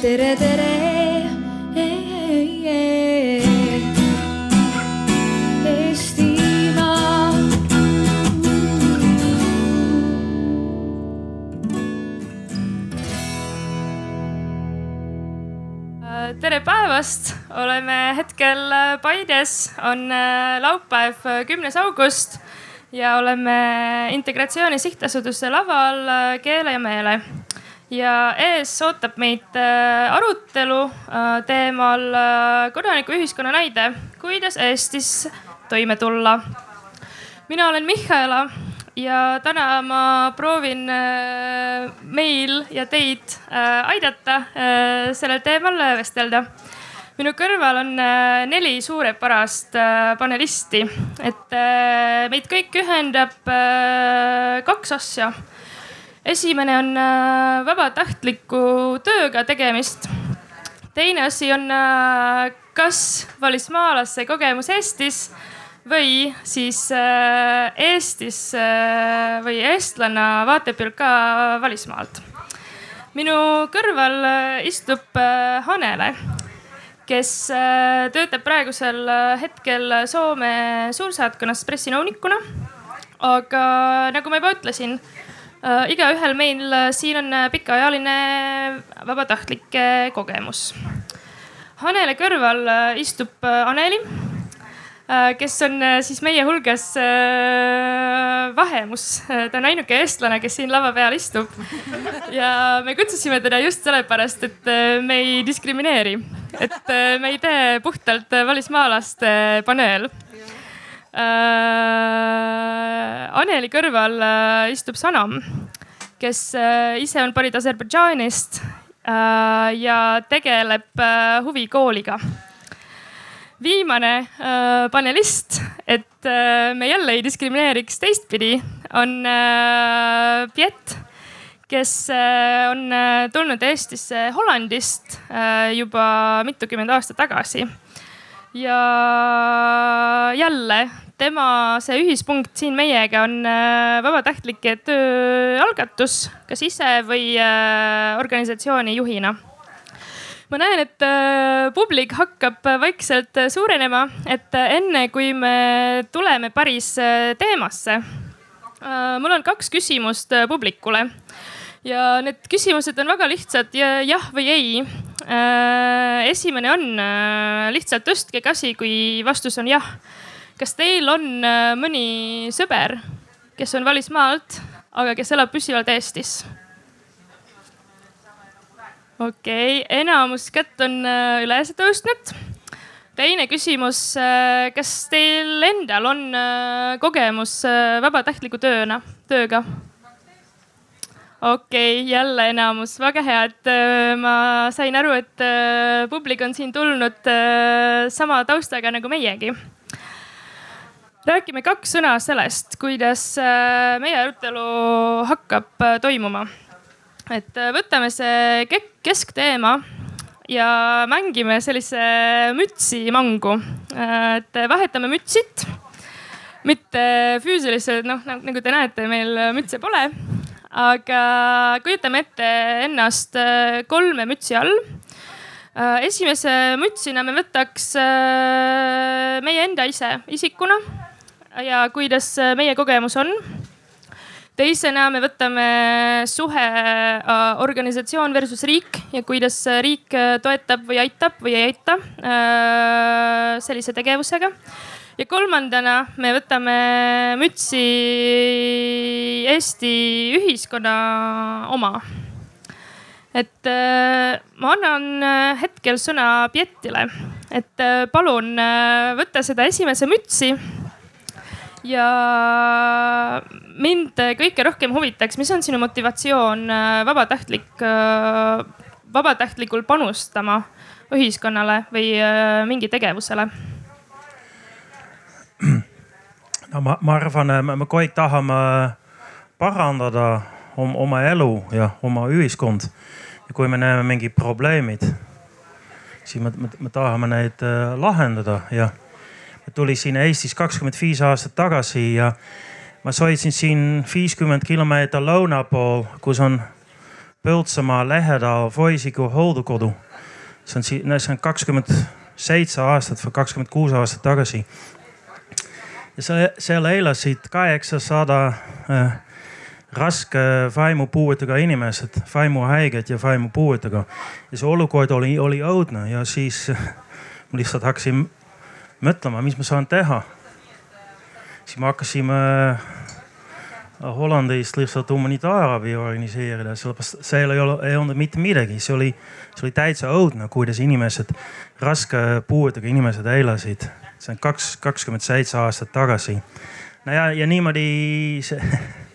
tere, tere. Tere päevast, oleme hetkel Paides, on äh, laupäev, kümnes august ja oleme Integratsiooni Sihtasutuse laval äh, Keele ja meele. Ja ees ootab meid äh, arutelu teemal kodanikuühiskonna näide, kuidas Eestis toime tulla. mina olen Mihhaela ja täna ma proovin meil ja teid aidata sellel teemal vestelda. minu kõrval on neli suurepärast panelisti, et meid kõiki ühendab kaks asja. Esimene on vabatahtliku tööga tegemist. teine asi on kas välismaalase kogemus Eestis või siis äh, Eestis äh, või eestlanna vaatepilt ka välismaalt. minu kõrval äh, istub Hanele, kes töötab praegusel hetkel Soome suursaatkonnas pressinõunikuna. aga nagu ma juba ütlesin, igaühel meil siin on pikaajaline vabatahtlike kogemus. Hanele kõrval istub Aneli Äh, kes on äh, siis meie hulgas äh, vahemus. ta on ainuke eestlane, kes siin lava peal istub. ja me kutsusime teda just sellepärast, et me ei diskrimineeri, et me ei tee puhtalt välismaalaste paneel. Aneli kõrval istub Sanam, kes ise on pärit Aserbaidžaanist ja tegeleb huvikooliga viimane äh, panelist, et äh, me jälle ei diskrimineeriks teistpidi, on äh, Piet, kes äh, on äh, tulnud Eestisse Hollandist äh, juba mitukümmend aastat tagasi. Ja jälle tema see ühispunkt siin meiega on äh, vabatahtlike töö algatus, kas ise või äh, organisatsiooni juhina ma näen, et äh, publik hakkab vaikselt suurenema, et enne kui me tuleme päris teemasse. mul on kaks küsimust publikule ja need küsimused on väga lihtsad ja jah või ei. Esimene on lihtsalt tõstke käsi, kui vastus on jah. kas teil on mõni sõber, kes on välismaalt, aga kes elab püsivalt Eestis? okei okay., enamus kätt on äh, üles tõustnud. teine küsimus, äh, kas teil endal on äh, kogemus vabatahtliku tööna, tööga? Okei okay,, jälle enamus, väga hea, et ma sain aru, et publik on siin tulnud sama taustaga nagu meiegi räägime kaks sõna sellest, kuidas meie arutelu hakkab toimuma et äh, võtame see keskteema ja mängime sellise mütsimängu. Äh, et vahetame mütsid, mitte füüsiliselt, noh nagu te näete, meil mütse pole. Aga kujutame ette ennast äh, kolme mütsi all. esimese mütsina me võtaks meie enda ise isikuna ja kuidas meie kogemus on teisena me võtame suhe äh, organisatsioon versus riik ja kuidas riik äh, toetab või aitab või ei aita äh, sellise tegevusega. Ja kolmandana me võtame mütsi Eesti ühiskonna oma. et ma annan hetkel sõna Pietile, et palun võtta seda esimese mütsi ja mind kõige rohkem huvitaks, mis on sinu motivatsioon äh, vabatahtlik, äh, vabatahtlikul panustama ühiskonnale või äh, mingi tegevusele? No ma, ma arvan, me kõik tahame parandada om, oma elu ja oma ühiskond. ja kui me näeme mingid probleemid, siis me, me, me tahame neid lahendada ja tuli siin Eestis kakskümmend viis aastat tagasi ja ma sõitsin siin viiskümmend kilomeetrit lõuna pool, kus on Põltsamaa lähedal Voisiku hooldekodu. see on siin, see on kakskümmend seitse aastat või kakskümmend kuus aastat tagasi. Ja seal, elasid kaheksasada äh, raske vaimupuuetega inimesed, vaimuhaiged ja vaimupuuetega. ja see olukord oli, oli õudne ja siis ma lihtsalt hakkasin mõtlema, mis ma saan teha. siis me hakkasime Hollandis lihtsalt humanitaarabi organiseerida, sellepärast seal ei ole, ei olnud mitte midagi, see oli, see oli täitsa õudne, kuidas inimesed, raske puuetega inimesed elasid. See on kaks, kakskümmend seitse aastat tagasi. no ja, ja niimoodi see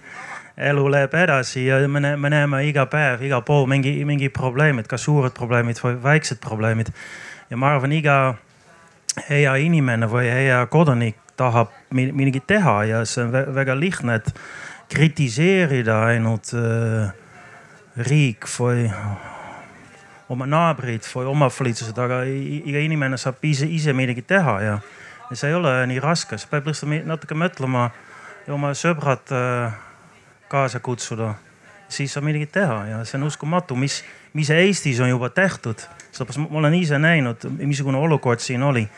elu läheb edasi ja me, me näeme iga päev, igal pool mingi, mingi probleemid, kas suured probleemid või väiksed probleemid. ja ma arvan, iga hea inimene või hea kodanik tahab midagi teha ja see on väga lihtne, et kritiseerida ainult äh, riik või oma naabrid või omavalitsused, aga iga inimene saab ise, ise midagi teha ja, ja see ei ole nii raske, sa pead lihtsalt natuke mõtlema ja oma sõbrad äh, kaasa kutsuda. siis saab midagi teha ja see on uskumatu, mis, mis Eestis on juba tehtud. sellepärast ma olen ise näinud, missugune olukord siin oli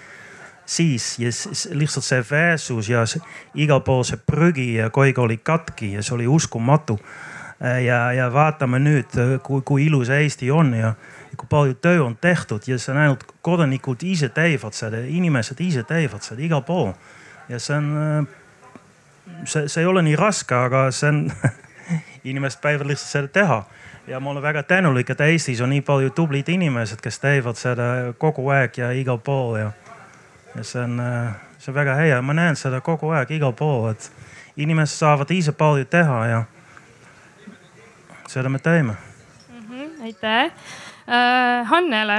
siis ja lihtsalt see väesus ja see, igal pool see prügi ja koig oli katki ja see oli uskumatu. ja, ja vaatame nüüd, kui, kui ilus Eesti on ja kui palju töö on tehtud ja see on ainult kodanikud ise teevad seda, inimesed ise teevad seda igal pool. ja see on, see, see ei ole nii raske, aga see on inimesed peavad lihtsalt seda teha ja ma olen väga tänulik, et Eestis on nii palju tublid inimesed, kes teevad seda kogu aeg ja igal pool ja ja see on, äh, see on väga hea, ma näen seda kogu aeg igal pool, et inimesed saavad ise palju teha ja seda me teeme mm. -hmm, aitäh äh,. Hannele,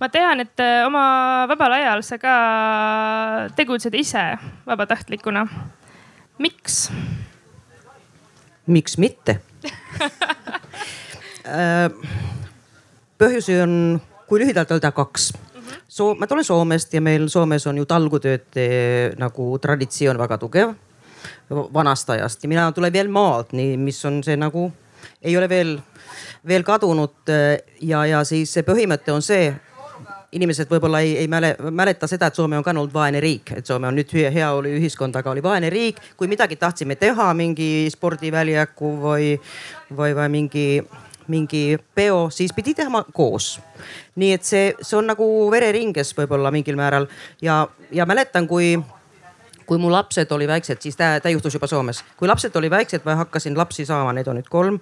ma tean, et äh, oma vabal ajal sa ka tegutsed ise vabatahtlikuna. miks? miks mitte äh, põhjusi on, kui lühidalt öelda, kaks Soo-, ma tulen Soomest ja meil Soomes on ju talgutööd nagu traditsioon väga tugev vanast ajast ja mina tulen veel maalt, nii, mis on see nagu, ei ole veel, veel kadunud. ja, ja siis see põhimõte on see, inimesed võib-olla ei, ei mäle, mäleta seda, et Soome on ka olnud vaene riik, et Soome on nüüd heaoluühiskond, aga oli vaene riik. kui midagi tahtsime teha, mingi spordiväljaku või, või, või mingi mingi peo, siis pidi tegema koos. nii et see, see on nagu vereringes võib-olla mingil määral ja, ja mäletan, kui kui mu lapsed oli väiksed, siis ta, ta juhtus juba Soomes. kui lapsed oli väiksed või hakkasin lapsi saama, neid on nüüd kolm.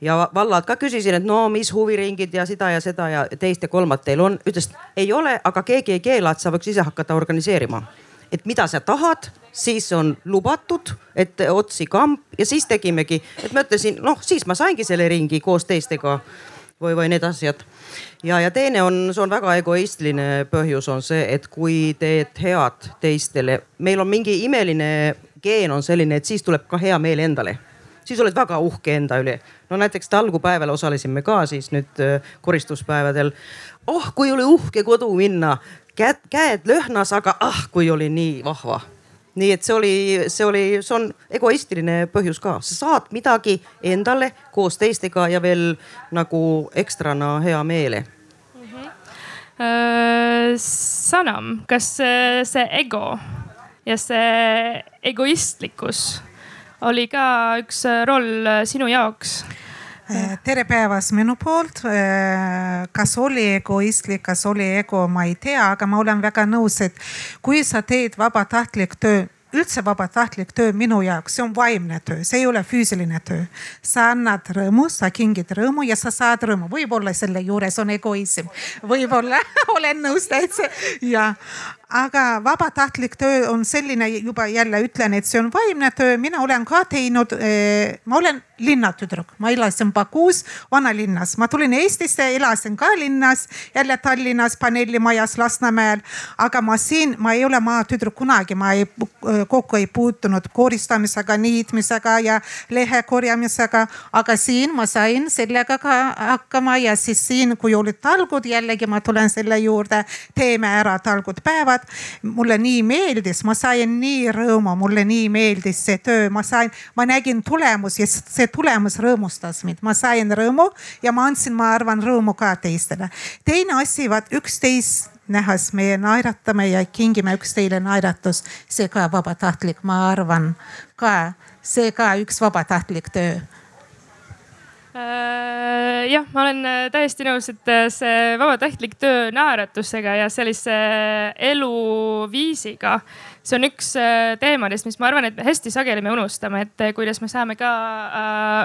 Ja vallad ka küsisin, et no mis huviringid ja seda ja seda ja teist ja kolmat teil on. ütles, ei ole, aga keegi ei keela, et sa võiks ise hakata organiseerima et mida sa tahad, siis on lubatud, et otsi kamp ja siis tegimegi, et ma ütlesin, noh siis ma saingi selle ringi koos teistega või, või need asjad. ja, ja teine on, see on väga egoistiline põhjus on see, et kui teed head teistele, meil on mingi imeline geen on selline, et siis tuleb ka hea meel endale siis oled väga uhke enda üle. no näiteks talgupäeval osalesime ka siis nüüd äh, koristuspäevadel. oh, kui oli uhke kodu minna, käed, käed lõhnas, aga ah, kui oli nii vahva nii et see oli, see oli, see on egoistiline põhjus ka, sa saad midagi endale koos teistega ja veel nagu ekstrana hea meele mm. -hmm. Sanam, kas see ego ja see egoistlikkus oli ka üks roll sinu jaoks? Eh, tere päevast minu poolt. Kas oli egoistlik, kas oli ego, ma ei tea, aga ma olen väga nõus, et kui sa teed vabatahtlik töö üldse vabatahtlik töö minu jaoks, see on vaimne töö, see ei ole füüsiline töö. sa annad rõõmu, sa kingid rõõmu ja sa saad rõõmu, võib-olla selle juures on egoism, võib-olla olen nõus täitsa ja aga vabatahtlik töö on selline juba jälle ütlen, et see on vaimne töö, mina olen ka teinud eh,, ma olen linnatüdruk, ma elasin Bakuus, vanalinnas, ma tulin Eestisse, elasin ka linnas, jälle Tallinnas paneelimajas Lasnamäel. aga ma siin, ma ei ole maatüdruk kunagi, ma ei kokku ei puutunud koristamisega, niitmisega ja lehe korjamisega. aga siin ma sain sellega ka hakkama ja siis siin, kui olid talgud, jällegi ma tulen selle juurde, teeme ära talgud päeval astuvad. mulle nii meeldis, ma sain nii rõõmu, mulle nii meeldis see töö, ma sain, ma nägin tulemusi ja see tulemus rõõmustas mind, ma sain rõõmu ja ma andsin, ma arvan, rõõmu ka teistele. teine asi, vaat üksteist nähes meie naeratame ja kingime üksteile naeratus, see ka vabatahtlik, ma arvan ka, see ka üks vabatahtlik töö jah, ma olen äh, täiesti nõus, et äh, see vabatahtlik töö naeratusega ja sellise eluviisiga, see on üks teemadest, mis ma arvan, et hästi sageli me unustame, et kuidas me saame ka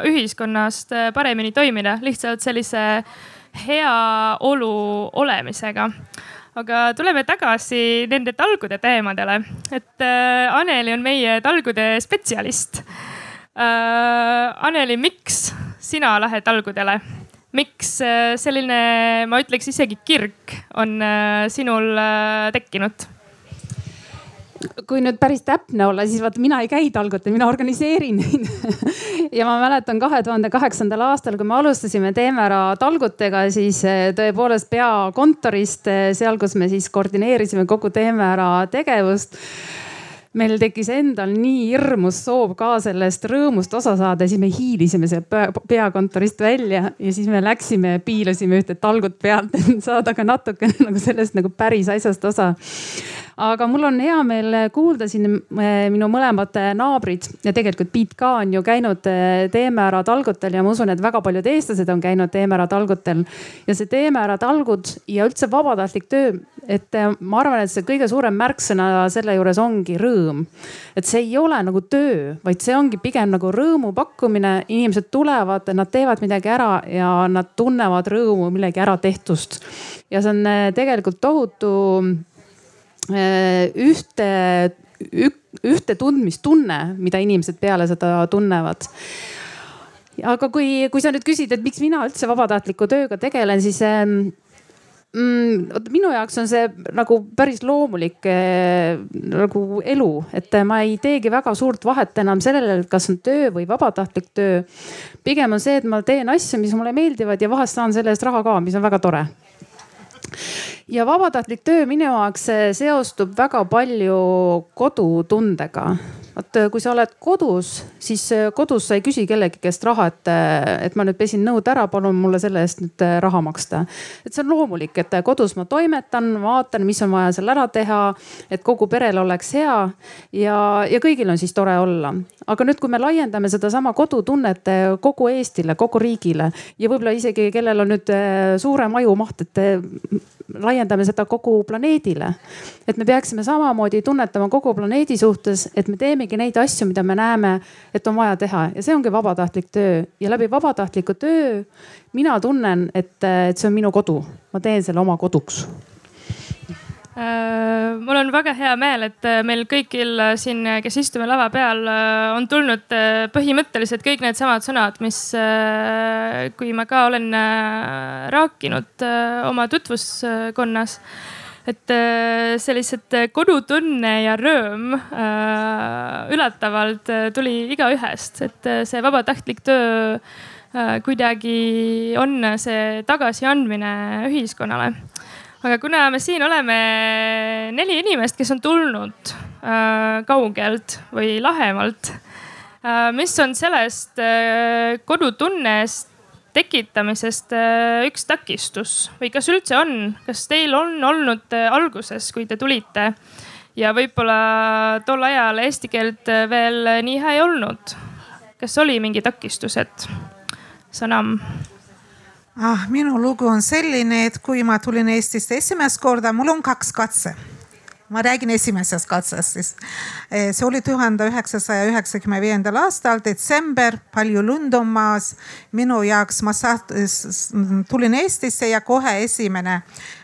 ühiskonnast paremini toimida lihtsalt sellise heaolu olemisega aga tuleme tagasi nende talgude teemadele, et Aneli on meie talgude spetsialist äh,. Aneli, miks sina lähed algudele? miks äh, selline, ma ütleks isegi kirg on äh, sinul äh, tekkinud? kui nüüd päris täpne olla, siis vaata mina ei käi talgutel, mina organiseerin neid ja ma mäletan kahe tuhande kaheksandal aastal, kui me alustasime Teeme ära talgutega, siis tõepoolest peakontorist, seal, kus me siis koordineerisime kogu Teeme ära tegevust meil tekkis endal nii hirmus soov ka sellest rõõmust osa saada, siis me hiilisime sealt peakontorist välja ja siis me läksime, piilasime ühte talgut pealt, et saada ka natukene nagu sellest nagu päris asjast osa aga mul on hea meel kuulda siin eh, minu mõlemad naabrid ja tegelikult Piet ka on ju käinud eh, Teeme ära talgutel ja ma usun, et väga paljud eestlased on käinud Teeme ära talgutel. ja see Teeme ära talgud ja üldse vabatahtlik töö, et eh, ma arvan, et see kõige suurem märksõna selle juures ongi rõõm. et see ei ole nagu töö, vaid see ongi pigem nagu rõõmu pakkumine, inimesed tulevad, nad teevad midagi ära ja nad tunnevad rõõmu millegi äratehtust. ja see on tegelikult tohutu Äh, ühte, ühte tundmistunne, mida inimesed peale seda tunnevad aga kui, kui sa nüüd küsid, et miks mina üldse vabatahtliku tööga tegelen, siis ähm, mm, minu jaoks on see nagu päris loomulik äh, nagu elu, et ma ei teegi väga suurt vahet enam sellele, et kas on töö või vabatahtlik töö. pigem on see, et ma teen asju, mis mulle meeldivad ja vahest saan selle eest raha ka, mis on väga tore ja vabatahtlik töö minu jaoks seostub väga palju kodutundega vot äh, kui sa oled kodus, siis äh, kodus sa ei küsi kellegi käest raha, et, äh, et ma nüüd pesin nõud ära, palun mulle selle eest nüüd raha maksta. et see on loomulik, et kodus ma toimetan, vaatan, mis on vaja seal ära teha, et kogu perel oleks hea ja, ja kõigil on siis tore olla. aga nüüd, kui me laiendame sedasama kodutunnet kogu Eestile, kogu riigile ja võib-olla isegi, kellel on nüüd suurem ajumaht, et laiendame seda kogu planeedile. et me peaksime samamoodi tunnetama kogu planeedi suhtes, et me teemegi neid asju, mida me näeme, et on vaja teha. Ja see ongi vabatahtlik töö. Ja läbi vabatahtliku töö mina tunnen, et, et see on minu kodu, ma teen selle oma koduks. Äh, mul on väga hea meel, et äh, meil kõigil äh, siin, kes istume lava peal, on tulnud põhimõtteliselt kõik needsamad sõnad, mis, kui ma ka olen rääkinud oma tutvuskonnas et sellised kodutunne ja rõõm üllatavalt tuli igaühest, et see vabatahtlik töö kuidagi on see tagasiandmine ühiskonnale. Aga kuna me siin oleme neli inimest, kes on tulnud äh, kaugelt või lahemalt äh,, mis on sellest äh, kodutunnest tekitamisest äh, üks takistus või kas üldse on, kas teil on olnud äh, alguses, kui te tulite ja võib-olla tol ajal eesti keelt äh, veel nii hea ei olnud? kas oli mingi takistused? Sanam ah,? minu lugu on selline, et kui ma tulin Eestisse esimest korda, mul on kaks katse ma räägin esimesest katsest siis. Eh, see oli tuhande üheksasaja üheksakümne viiendal aastal detsember, palju lund on maas. minu jaoks ma saat-, tulin Eestisse ja kohe esimene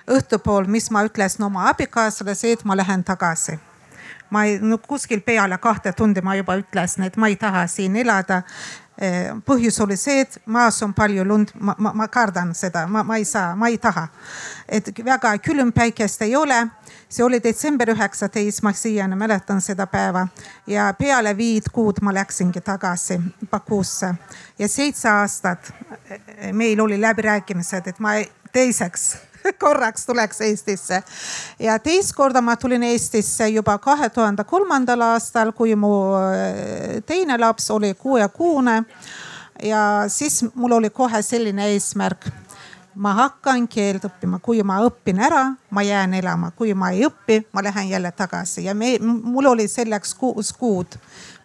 õhtupool, mis ma ütlesin oma abikaasale, see, et ma lähen tagasi ma ei, no kuskil peale kahte tundi ma juba ütlesin, et ma ei taha siin elada. Eh, põhjus oli see, et maas on palju lund, ma, ma, ma kardan seda, ma, ma ei saa, ma ei taha. et väga külm päikest ei ole. see oli detsember üheksateist, ma siiani mäletan seda päeva. Ja peale viit kuud ma läksingi tagasi Bakuusse. Ja seitse aastat eh, meil oli läbirääkimised, et ma teiseks korraks tuleks Eestisse. ja teist korda ma tulin Eestisse juba kahe tuhande kolmandal aastal, kui mu äh, teine laps oli kuuekuune. ja siis mul oli kohe selline eesmärk ma hakkan keelt õppima, kui ma õpin ära, ma jään elama, kui ma ei õpi, ma lähen jälle tagasi ja me, mul oli selleks kuus kuud.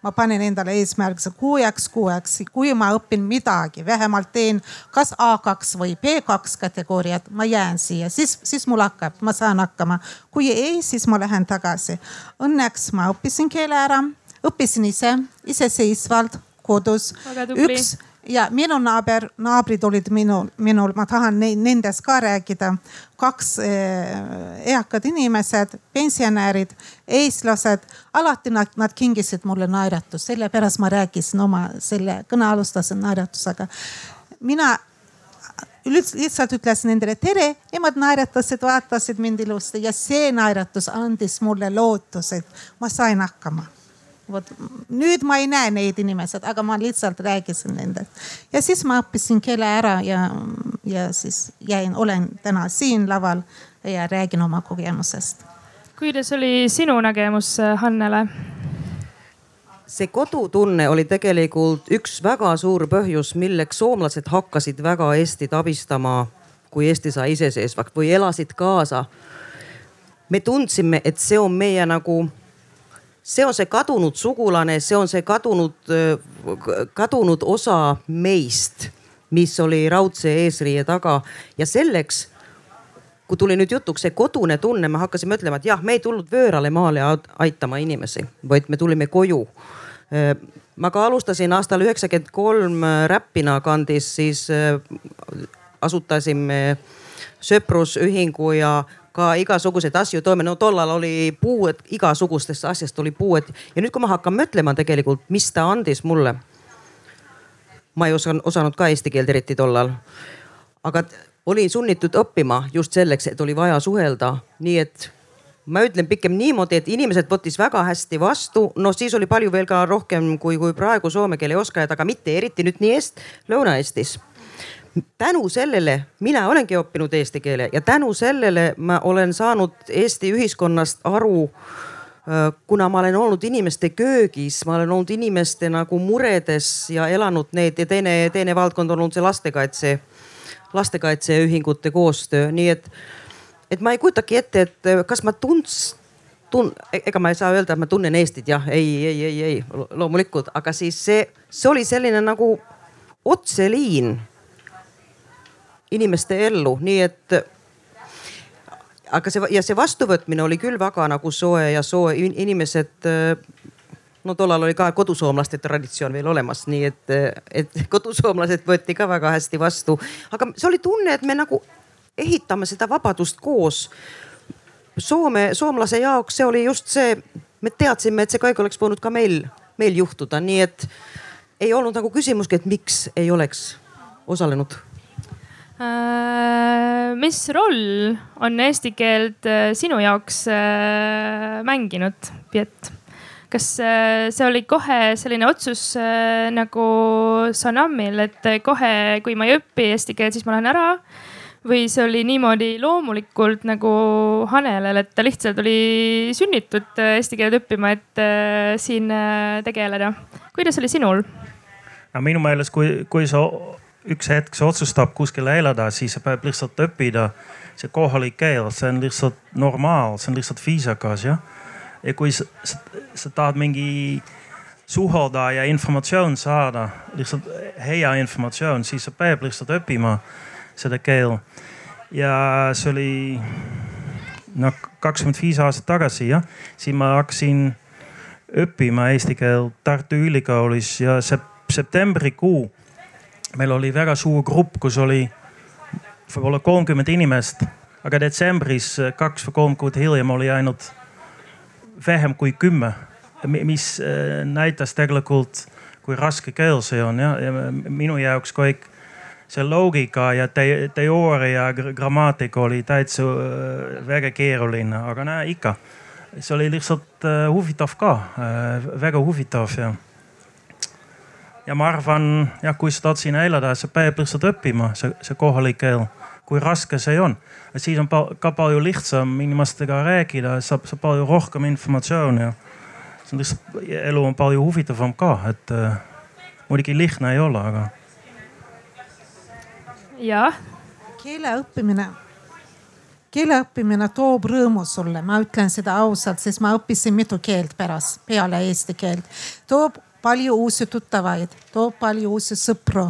Ma panen endale eesmärgiks kuueks kuueks, kui ma õpin midagi, vähemalt teen kas A2 või B2 kategooriat, ma jään siia, siis, siis mul hakkab, ma saan hakkama. kui ei, siis ma lähen tagasi. Õnneks ma õppisin keele ära, õppisin ise, iseseisvalt kodus. üks ja minu naaber, naabrid olid minul, minul, ma tahan nendest ka rääkida. kaks eh, eakad inimesed, pensionärid, eestlased, alati nad, nad kingisid mulle naeratust, sellepärast ma rääkisin oma selle kõne alustasin naeratusega. mina lihtsalt ütlesin nendele tere, nemad naeratasid, vaatasid mind ilusti ja see naeratus andis mulle lootuse, et ma sain hakkama vot nüüd ma ei näe neid inimesed, aga ma lihtsalt rääkisin nendest. ja siis ma õppisin keele ära ja, ja siis jäin, olen täna siin laval ja räägin oma kogemusest. kuidas oli sinu nägemus Hannele? see kodutunne oli tegelikult üks väga suur põhjus, milleks soomlased hakkasid väga Eestit abistama, kui Eesti sai iseseisvaks või elasid kaasa. me tundsime, et see on meie nagu see on see kadunud sugulane, see on see kadunud, kadunud osa meist, mis oli raudse eesriie taga ja selleks kui tuli nüüd jutuks see kodune tunne, me hakkasime ütlema, et jah, me ei tulnud vöörale maale aitama inimesi, vaid me tulime koju. ma ka alustasin aastal üheksakümmend kolm Räpina kandis, siis asutasime sõprusühingu ja ka igasuguseid asju toime, no tollal oli puu, et igasugustest asjast oli puu, et ja nüüd, kui ma hakkan mõtlema tegelikult, mis ta andis mulle. ma ei osanud, osanud ka eesti keelt eriti tollal. aga olin sunnitud õppima just selleks, et oli vaja suhelda, nii et ma ütlen pikem niimoodi, et inimesed võttis väga hästi vastu, noh siis oli palju veel ka rohkem kui, kui praegu soome keele oskajad, aga mitte eriti nüüd nii Eest, Lõuna-Eestis tänu sellele mina olengi õppinud eesti keele ja tänu sellele ma olen saanud Eesti ühiskonnast aru äh, kuna ma olen olnud inimeste köögis, ma olen olnud inimeste nagu muredes ja elanud need ja teine, teine valdkond on olnud see lastekaitse, lastekaitseühingute koostöö, nii et, et ma ei kujutagi ette, et kas ma tunds, tun-, ega ma ei saa öelda, et ma tunnen Eestit, jah, ei, ei, ei, ei loomulikult, aga siis see, see oli selline nagu otseliin inimeste ellu, nii et aga see ja see vastuvõtmine oli küll väga nagu soe ja soe, inimesed no tollal oli ka kodusoomlaste traditsioon veel olemas, nii et, et kodusoomlased võeti ka väga hästi vastu. aga see oli tunne, et me nagu ehitame seda vabadust koos. Soome, soomlase jaoks see oli just see, me teadsime, et see kõik oleks võinud ka meil, meil juhtuda, nii et ei olnud nagu küsimustki, et miks ei oleks osalenud mis roll on eesti keelt äh, sinu jaoks äh, mänginud, Piet? kas see oli kohe selline otsus nagu Sanamil, et kohe, kui ma ei õpi eesti keelt, siis ma lähen ära? või see oli niimoodi loomulikult nagu Hanelel, et ta lihtsalt oli sunnitud eesti keelt õppima, et siin tegeleda. kuidas oli sinul? no minu meelest, kui, kui sa üks hetk sa otsustab kuskile elada, siis sa pead lihtsalt õppida see kohalik keel, see on lihtsalt normaal, see on lihtsalt viisakas jah. ja kui sa, sa, sa tahad mingi suhelda ja informatsioon saada, lihtsalt hea informatsioon, siis sa pead lihtsalt õppima seda keel. ja see oli noh, kakskümmend viis aastat tagasi jah, siis ma hakkasin õppima eesti keelt Tartu Ülikoolis ja septembrikuu meil oli väga suur grupp, kus oli võib-olla kolmkümmend inimest, aga detsembris kaks või kolm kuud hiljem oli ainult vähem kui kümme. mis äh, näitas tegelikult, kui raske keel see on ja, ja minu jaoks kõik see loogika ja te teooria, grammaatika oli täitsa äh, väga keeruline, aga näe ikka, see oli lihtsalt äh, huvitav ka, väga huvitav ja ja ma arvan jah, kui sa tahad siin elada, sa pead lihtsalt õppima see, see kohalik keel. kui raske see on. siis on ka palju lihtsam inimestega rääkida, saab, saab palju rohkem informatsiooni ja see on lihtsalt, elu on palju huvitavam ka, et äh, muidugi lihtne ei ole, aga. jah. keele õppimine keele õppimine toob rõõmu sulle, ma ütlen seda ausalt, sest ma õppisin mitu keelt pärast, peale eesti keelt. toob palju uusi tuttavaid, toob palju uusi sõpru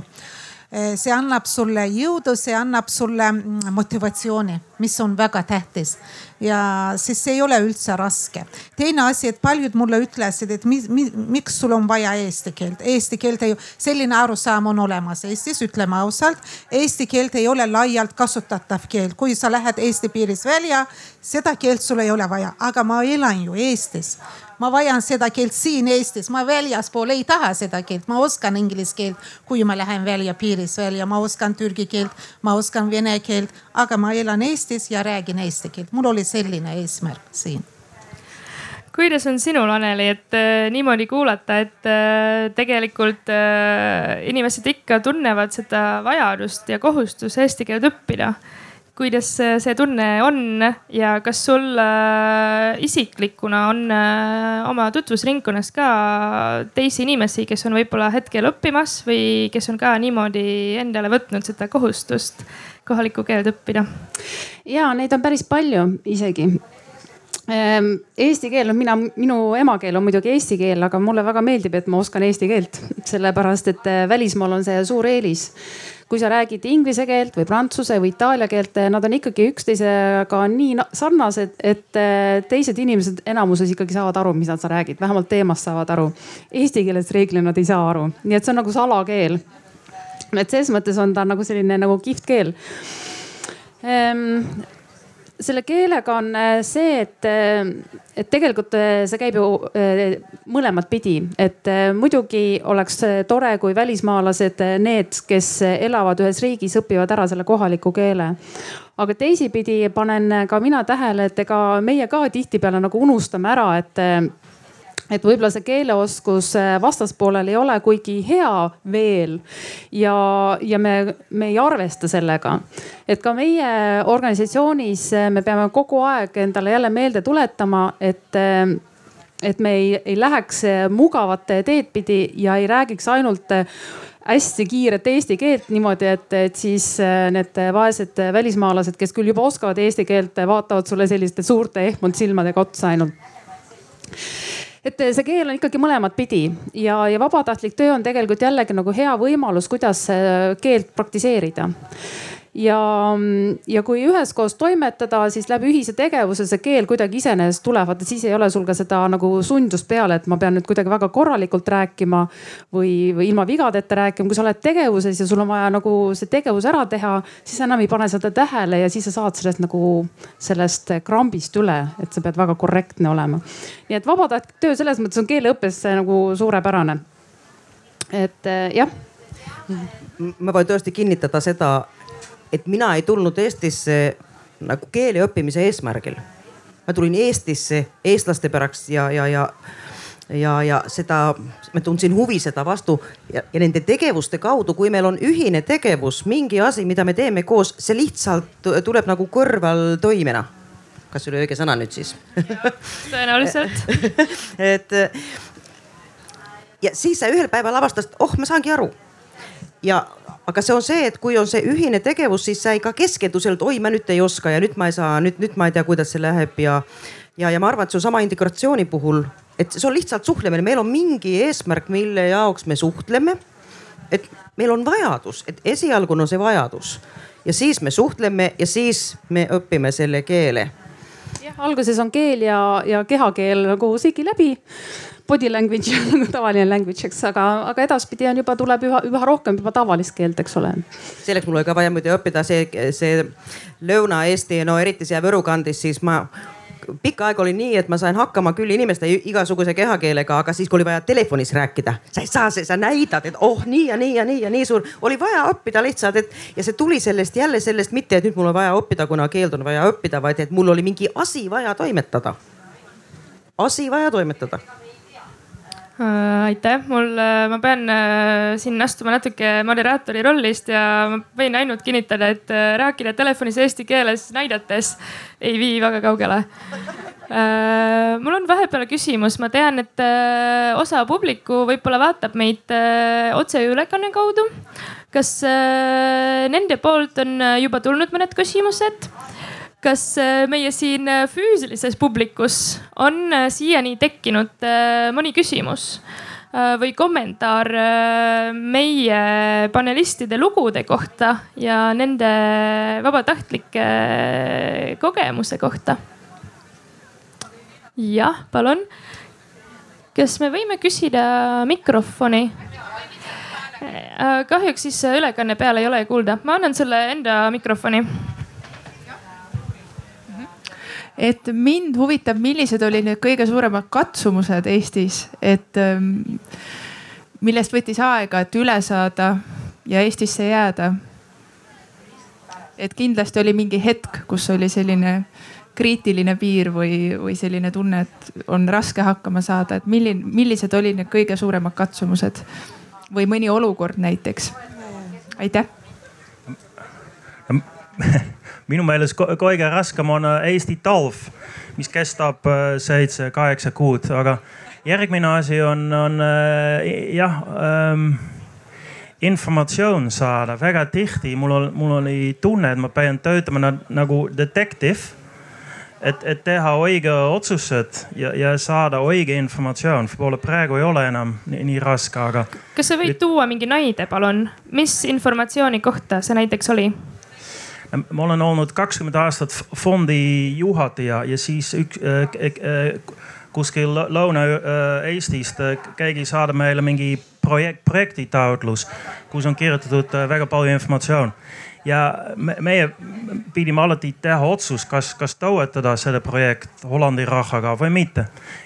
Eh, see annab sulle jõudu, see annab sulle mm, motivatsiooni, mis on väga tähtis. Ja siis see ei ole üldse raske. teine asi, et paljud mulle ütlesid, et mi, mi, miks sul on vaja eesti keelt. Eesti keelt ei, selline arusaam on olemas Eestis, ütleme ausalt. Eesti keelt ei ole laialt kasutatav keel, kui sa lähed Eesti piirist välja, seda keelt sul ei ole vaja, aga ma elan ju Eestis. Ma vajan seda keelt siin Eestis, ma väljaspool ei taha seda keelt, ma oskan inglise keelt, kui ma lähen välja piirist välja, ma oskan türgi keelt, ma oskan vene keelt, aga ma elan Eestis ja räägin eesti keelt, mul oli selline eesmärk siin. Kuidas on sinul, Anneli, et äh, niimoodi kuulata, et äh, tegelikult äh, inimesed ikka tunnevad seda vajadust ja kohustust eesti keelt õppida? Kuidas see tunne on ja kas sul äh, isiklikuna on äh, oma tutvusringkonnas ka teisi inimesi, kes on võib-olla hetkel õppimas või kes on ka niimoodi endale võtnud seda kohustust kohalikku keelt õppida? ja neid on päris palju isegi ehm, Eesti keel on mina, minu emakeel on muidugi eesti keel, aga mulle väga meeldib, et ma oskan eesti keelt, sellepärast et äh, välismaal on see suur eelis kui sa räägid inglise keelt või prantsuse või itaalia keelt, nad on ikkagi üksteisega nii sarnased, et eh, teised inimesed enamuses ikkagi saavad aru, mida sa räägid, vähemalt teemast saavad aru. Eesti keeles reeglina nad ei saa aru, nii et see on nagu salakeel. Et ses mõttes on ta nagu selline nagu kihvt keel. Ehm, selle keelega on äh, see, et, äh, et tegelikult äh, see käib ju mõlemat pidi, et muidugi oleks tore, kui välismaalased, need, kes elavad ühes riigis, õpivad ära selle kohaliku keele. Aga teisipidi panen ka mina tähele, et ega meie ka tihtipeale nagu unustame ära, et et võib-olla see keeleoskus äh, vastaspoolel ei ole kuigi hea veel ja, ja me, me ei arvesta sellega. et ka meie organisatsioonis äh, me peame kogu aeg endale jälle meelde tuletama, et äh, et me ei, ei läheks mugavate teed pidi ja ei räägiks ainult hästi kiiret eesti keelt niimoodi, et, et siis need vaesed välismaalased, kes küll juba oskavad eesti keelt, vaatavad sulle selliste suurte ehmunud silmadega otsa ainult et see keel on ikkagi mõlemat pidi. Ja, ja vabatahtlik töö on tegelikult jällegi nagu hea võimalus, kuidas keelt praktiseerida ja, ja kui üheskoos toimetada, siis läbi ühise tegevuse see keel kuidagi iseenesest tuleb, vaata siis ei ole sul ka seda nagu sundust peale, et ma pean nüüd kuidagi väga korralikult rääkima või, või ilma vigadeta rääkima. kui sa oled tegevuses ja sul on vaja nagu see tegevus ära teha, siis sa enam ei pane seda tähele ja siis sa saad sellest nagu sellest krambist üle, et sa pead väga korrektne olema. nii et vabatahtlik töö selles mõttes on keeleõppes nagu suurepärane. et jah ma võin tõesti kinnitada seda, et mina ei tulnud Eestisse nagu keele õppimise eesmärgil. ma tulin Eestisse eestlaste pärast ja, ja, ja, ja, ja seda, ma tundsin huvi seda vastu ja, ja nende tegevuste kaudu, kui meil on ühine tegevus, mingi asi, mida me teeme koos, see lihtsalt tuleb nagu kõrvaltoimena kas oli õige sõna nüüd siis tõenäoliselt et ja siis sa ühel päeval avastasid, oh, ma saangi aru. ja aga see on see, et kui on see ühine tegevus, siis sa ei ka keskendu sellele, et oi, ma nüüd ei oska ja nüüd ma ei saa, nüüd, nüüd ma ei tea, kuidas see läheb ja. ja, ja ma arvan, et seesama integratsiooni puhul, et see on lihtsalt suhtlemine, meil on mingi eesmärk, mille jaoks me suhtleme. et meil on vajadus, et esialgu on see vajadus ja siis me suhtleme ja siis me õpime selle keele. jah, alguses on keel ja, ja kehakeel nagu sigi läbi body language on tavaline language, eks, aga, aga edaspidi on juba, tuleb üha, üha rohkem juba tavalist keelt, eks ole. selleks mul oli ka vaja muidu õppida see, see Lõuna-Eesti, no eriti seal Võru kandis, siis ma pikka aega oli nii, et ma sain hakkama küll inimeste igasuguse kehakeelega, aga siis, kui oli vaja telefonis rääkida, sa ei saa, sa näidad, et oh nii ja nii ja nii ja nii suur. oli vaja õppida lihtsalt, et ja see tuli sellest jälle sellest mitte, et nüüd mul on vaja õppida, kuna keeld on vaja õppida, vaid et mul oli mingi asi vaja toimetada. asi vaja toimetada aitäh, mul, äh, ma pean äh, siin astuma natuke moderaatori rollist ja ma võin ainult kinnitada, et rääkida telefonis eesti keeles näidates ei vii väga kaugele. mul on vahepeal küsimus, ma tean, et osa publiku võib-olla vaatab meid otseülekanne kaudu. kas nende poolt on juba tulnud mõned küsimused? Kas äh, meie siin äh, füüsilises publikus on äh, siiani tekkinud mõni küsimus või kommentaar meie panelistide lugude kohta ja nende vabatahtlike kogemuse kohta? jah, palun. kas me võime küsida mikrofoni? kahjuks siis ülekanne peal ei ole kuulda, ma annan sulle enda mikrofoni et mind huvitab, millised olid need kõige suuremad katsumused Eestis, et ähm, millest võttis aega, et üle saada ja Eestisse jääda. et kindlasti oli mingi hetk, kus oli selline kriitiline piir või, või selline tunne, et on raske hakkama saada, et milline, millised olid need kõige suuremad katsumused või mõni olukord näiteks? aitäh minu meelest kõige raskem on äh, Eesti talv, mis kestab äh, seitse-kaheksa kuud, aga järgmine asi on, on äh, jah ähm, informatsioon saada väga tihti. mul on, mul oli tunne, et ma pean töötama nagu detektiiv. et, et teha õige otsused ja, ja saada õige informatsioon. võib-olla praegu ei ole enam nii, nii raske, aga. kas sa võid tuua mingi näide, palun, mis informatsiooni kohta see näiteks oli? Ma olen olnud kakskümmend aastat fondi juhataja ja siis üks äh, äh, kuskil Lõuna-Eestist äh, keegi saadab meile mingi projekt, projektitaotlus, kus on kirjutatud äh, väga palju informatsioon. ja me, meie pidime alati teha otsus, kas, kas toetada seda projekt Hollandi rahaga või mitte.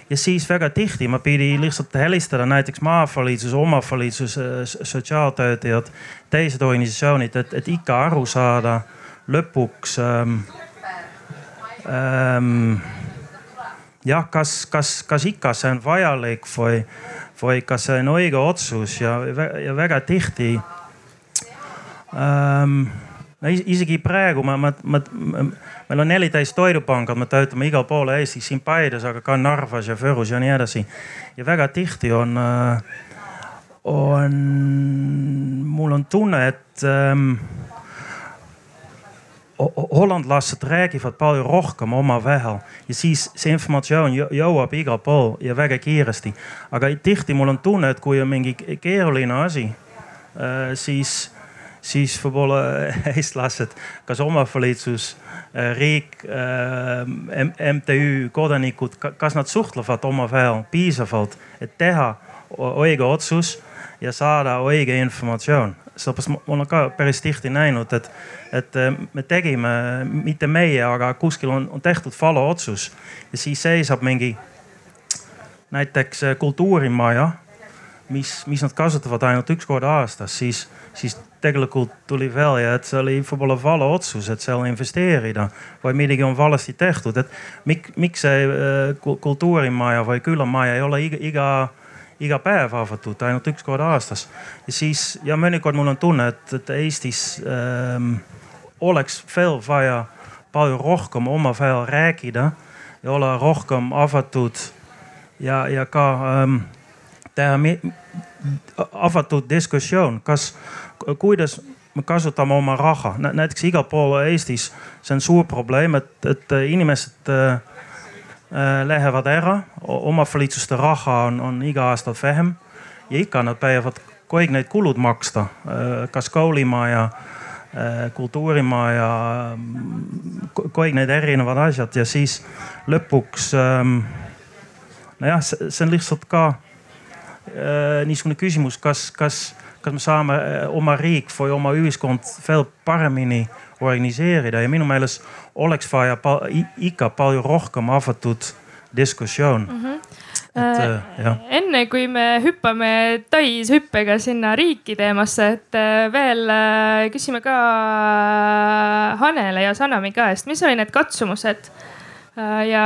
ja siis väga tihti ma pidin lihtsalt helistada näiteks maavalitsuse, omavalitsuse, sotsiaaltöötajad, teised organisatsioonid, et, et ikka aru saada lõpuks ähm, ähm, jah, kas, kas, kas ikka see on vajalik või, või kas see on õige otsus ja, ja väga tihti ähm,. no isegi praegu ma, ma, ma, meil on neliteist toidupangad, me töötame igal pool Eestis, siin Paides, aga ka Narvas ja Võrus ja nii edasi. ja väga tihti on äh,, on, mul on tunne, et ähm, hollandlased räägivad palju rohkem omavahel ja siis see informatsioon jõuab igal pool ja väga kiiresti. aga tihti mul on tunne, et kui on mingi keeruline asi, äh, siis, siis võib-olla eestlased, kas omavalitsus, äh, riik, MTÜ, kodanikud, kas nad suhtlevad omavahel piisavalt, et teha õige otsus ja saada õige informatsioon. Sellepärast ma olen ka päris tihti näinud, et, et äh, me tegime, mitte meie, aga kuskil on, on tehtud vale otsus ja siis seisab mingi näiteks äh, kultuurimaja, mis, mis nad kasutavad ainult üks kord aastas, siis, siis tegelikult tuli välja, et see oli võib-olla vale otsus, et seal investeerida või midagi on valesti tehtud, et mik, miks see äh, kultuurimaja või külamaja ei ole iga, iga iga päev avatud, ainult üks kord aastas. ja siis ja mõnikord mul on tunne, et, et Eestis ähm, oleks veel vaja palju rohkem omavahel rääkida ja olla rohkem avatud ja, ja ka ähm, teha avatud diskussioon, kas, kuidas me kasutame oma raha, näiteks igal pool Eestis, see on suur probleem, et, et inimesed äh, lähevad ära, omavalitsuste raha on, on iga aasta vähem. Ja ikka nad peavad kõik need kulud maksta, äh, kas koolimaja, äh, kultuurimaja, kõik need erinevad asjad. Ja siis lõpuks ähm, nojah, see on lihtsalt ka niisugune küsimus, kas, kas, kas me saame oma riik või oma ühiskond veel paremini organiseerida ja minu meelest oleks vaja pa ikka palju rohkem avatud diskussioon mm. -hmm. Et, äh, enne kui me hüppame täishüppega sinna riiki teemasse, et äh, veel äh, küsime ka Hanele ja Sanami käest, mis olid need katsumused äh, ja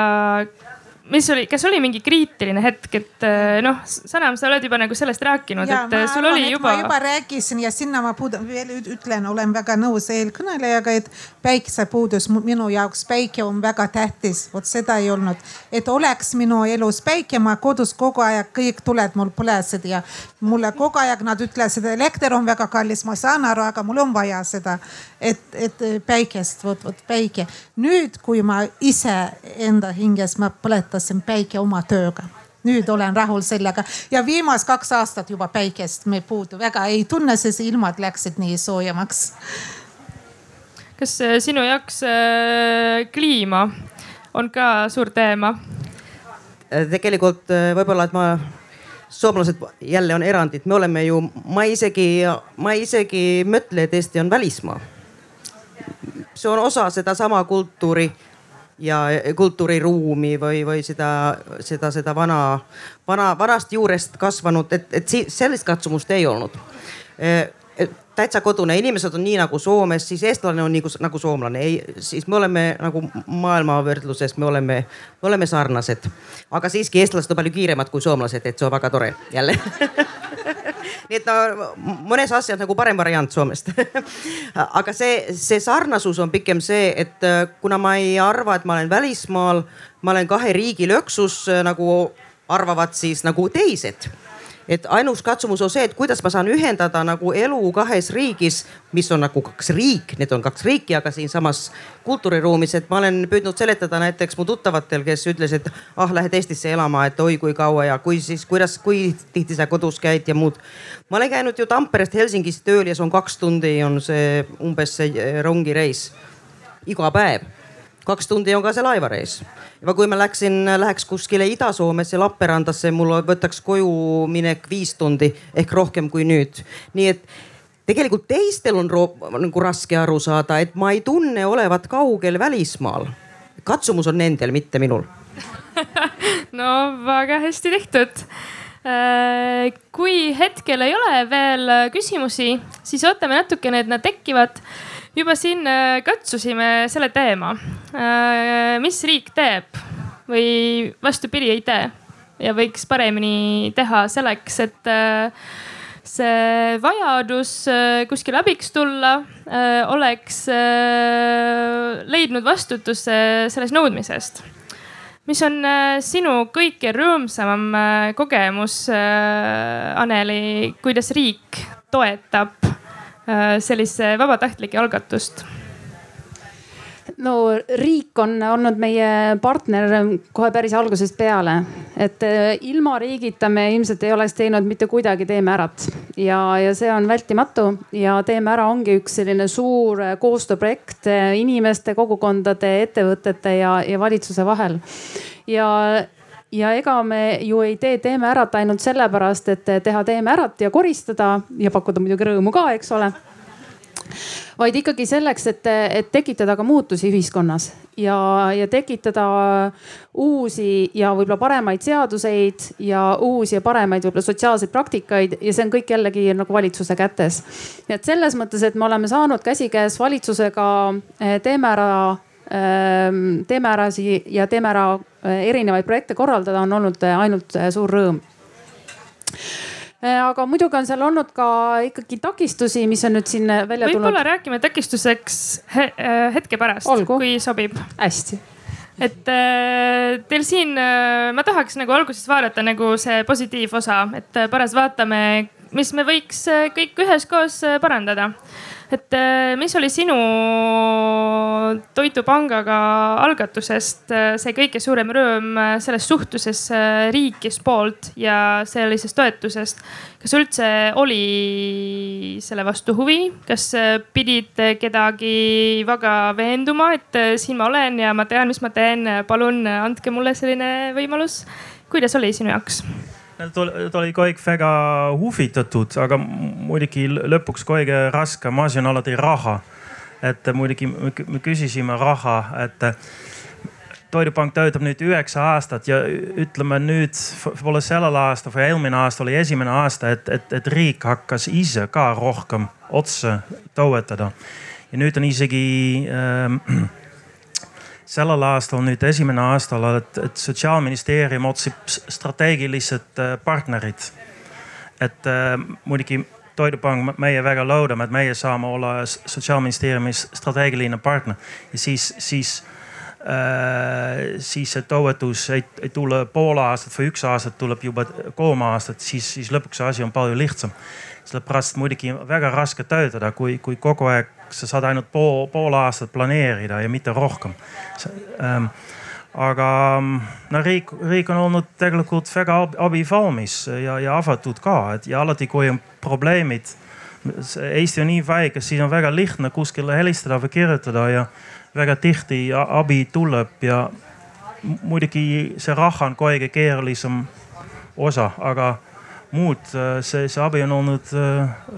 mis oli, kas oli mingi kriitiline hetk, et äh, noh, Sanam, sa oled juba nagu sellest rääkinud, et äh, sul arvan, oli juba. ma juba rääkisin ja sinna ma puudan, veel ütlen, olen väga nõus eelkõnelejaga, et päikesepuudus minu jaoks, päike on väga tähtis, vot seda ei olnud. et oleks minu elus päike, ma kodus kogu aeg kõik tuled mul põlesid ja mulle kogu aeg nad ütlesid, elekter on väga kallis, ma saan aru, aga mul on vaja seda, et, et päikest, vot, vot päike. nüüd, kui ma ise enda hinges, ma põletasin päike oma tööga nüüd olen rahul sellega ja viimased kaks aastat juba päikest me puudu väga ei tunne, sest ilmad läksid nii soojemaks. kas äh, sinu jaoks äh, kliima on ka suur teema? Äh, tegelikult äh, võib-olla, et ma, soomlased jälle on erandid, me oleme ju, ma isegi, ma isegi ei mõtle, et Eesti on välismaa. See on osa sedasama kultuuri ja kultuuriruumi või, või seda, seda, seda vana, vana, vanast juurest kasvanud, et, et sellist katsumust ei olnud täitsa kodune, inimesed on nii nagu Soomes, siis eestlane on nii nagu soomlane, ei, siis me oleme nagu maailma võrdluses, me oleme, me oleme sarnased. aga siiski eestlased on palju kiiremad kui soomlased, et see on väga tore jälle nii et no mõnes asjas nagu parem variant Soomest. Aga see, see sarnasus on pikem see, et äh, kuna ma ei arva, et ma olen välismaal, ma olen kahe riigi lõksus äh, nagu arvavad siis nagu teised et ainus katsumus on see, et kuidas ma saan ühendada nagu elu kahes riigis, mis on nagu kaks riik, need on kaks riiki, aga siinsamas kultuuriruumis, et ma olen püüdnud seletada näiteks mu tuttavatel, kes ütlesid, ah lähed Eestisse elama, et oi kui kaua ja kui siis, kuidas, kui tihti sa kodus käid ja muud. ma olen käinud ju Tamperest Helsingist tööl ja see on kaks tundi, on see umbes see rongireis iga päev kaks tundi on ka see laevareis. juba kui ma läksin, läheks kuskile Ida-Soomesse, Lappeenrandasse, mul võtaks koju minek viis tundi ehk rohkem kui nüüd. nii et tegelikult teistel on nagu raske aru saada, et ma ei tunne olevat kaugel välismaal. katsumus on nendel, mitte minul no väga hästi tehtud äh, kui hetkel ei ole veel küsimusi, siis ootame natukene, et nad tekivad juba siin äh, katsusime selle teema. Äh, mis riik teeb või vastupidi ei tee ja võiks paremini teha selleks, et äh, see vajadus kuskil abiks tulla oleks leidnud vastutuse sellest nõudmisest mis on sinu kõige rõõmsamam kogemus, Aneli, kuidas riik toetab Äh, sellise vabatahtlike algatust? no riik on olnud meie partner kohe päris algusest peale, et äh, ilma riigita me ilmselt ei oleks teinud mitte kuidagi Teeme Ärat ja, ja see on vältimatu ja Teeme Ära ongi üks selline suur äh, koostööprojekt inimeste, kogukondade, ettevõtete ja, ja valitsuse vahel. ja ja ega me ju ei tee Teeme Ärat ainult sellepärast, et teha Teeme Ärat ja koristada ja pakkuda muidugi rõõmu ka, eks ole vaid ikkagi selleks, et, et tekitada ka muutusi ühiskonnas ja, ja tekitada uusi ja võib-olla paremaid seaduseid ja uusi ja paremaid võib-olla sotsiaalseid praktikaid ja see on kõik jällegi nagu valitsuse kätes. nii et selles mõttes, et me oleme saanud käsikäes valitsusega Teeme Ära teeme ära ja teeme ära erinevaid projekte korraldada, on olnud eh, ainult eh, suur rõõm aga muidugi on seal olnud ka ikkagi takistusi, mis on nüüd siin välja tulnud. võib-olla räägime takistuseks hetke pärast, kui sobib. hästi et teil siin, ma tahaks nagu alguses vaadata nagu see positiivosa, et pärast vaatame, mis me võiks kõik üheskoos parandada et äh, mis oli sinu Toidupangaga algatusest äh, see kõige suurem rõõm äh, selles suhtluses riikis poolt ja sellisest toetusest? kas üldse oli selle vastu huvi, kas pidid kedagi väga veenduma, et siin ma olen ja ma tean, mis ma teen, palun andke mulle selline võimalus. kuidas oli sinu jaoks? Ta oli aeg väga huvitatud, aga muidugi lõpuks kõige raskem asi on alati raha. et muidugi me küsisime raha, et toidupank töötab nüüd üheksa aastat ja ütleme nüüd võib-olla sellel aastal või eelmine aasta oli esimene aasta, et, et, et riik hakkas ise ka rohkem otse toetada. ja nüüd on isegi ähm, sellel aastal nüüd esimene aastal, et, et sotsiaalministeerium otsib strateegilised äh, partnerid. et äh, muidugi Toidupank, meie väga loodame, et meie saame olla sotsiaalministeeriumis strateegiline partner ja siis, siis äh,, siis see toetus ei, ei tule pool aastat või üks aastat, tuleb juba kolm aastat, siis, siis lõpuks see asi on palju lihtsam. sellepärast muidugi väga raske töötada, kui, kui kogu aeg sa saad ainult pool, pool aastat planeerida ja mitte rohkem. Ähm, aga no riik, riik on olnud tegelikult väga abivalmis ja, ja avatud ka, et ja alati, kui on probleemid. Eesti on nii väike, siis on väga lihtne kuskile helistada või kirjutada ja väga tihti abi tuleb ja muidugi see raha on kõige keerulisem osa, aga muud see, see abi on olnud,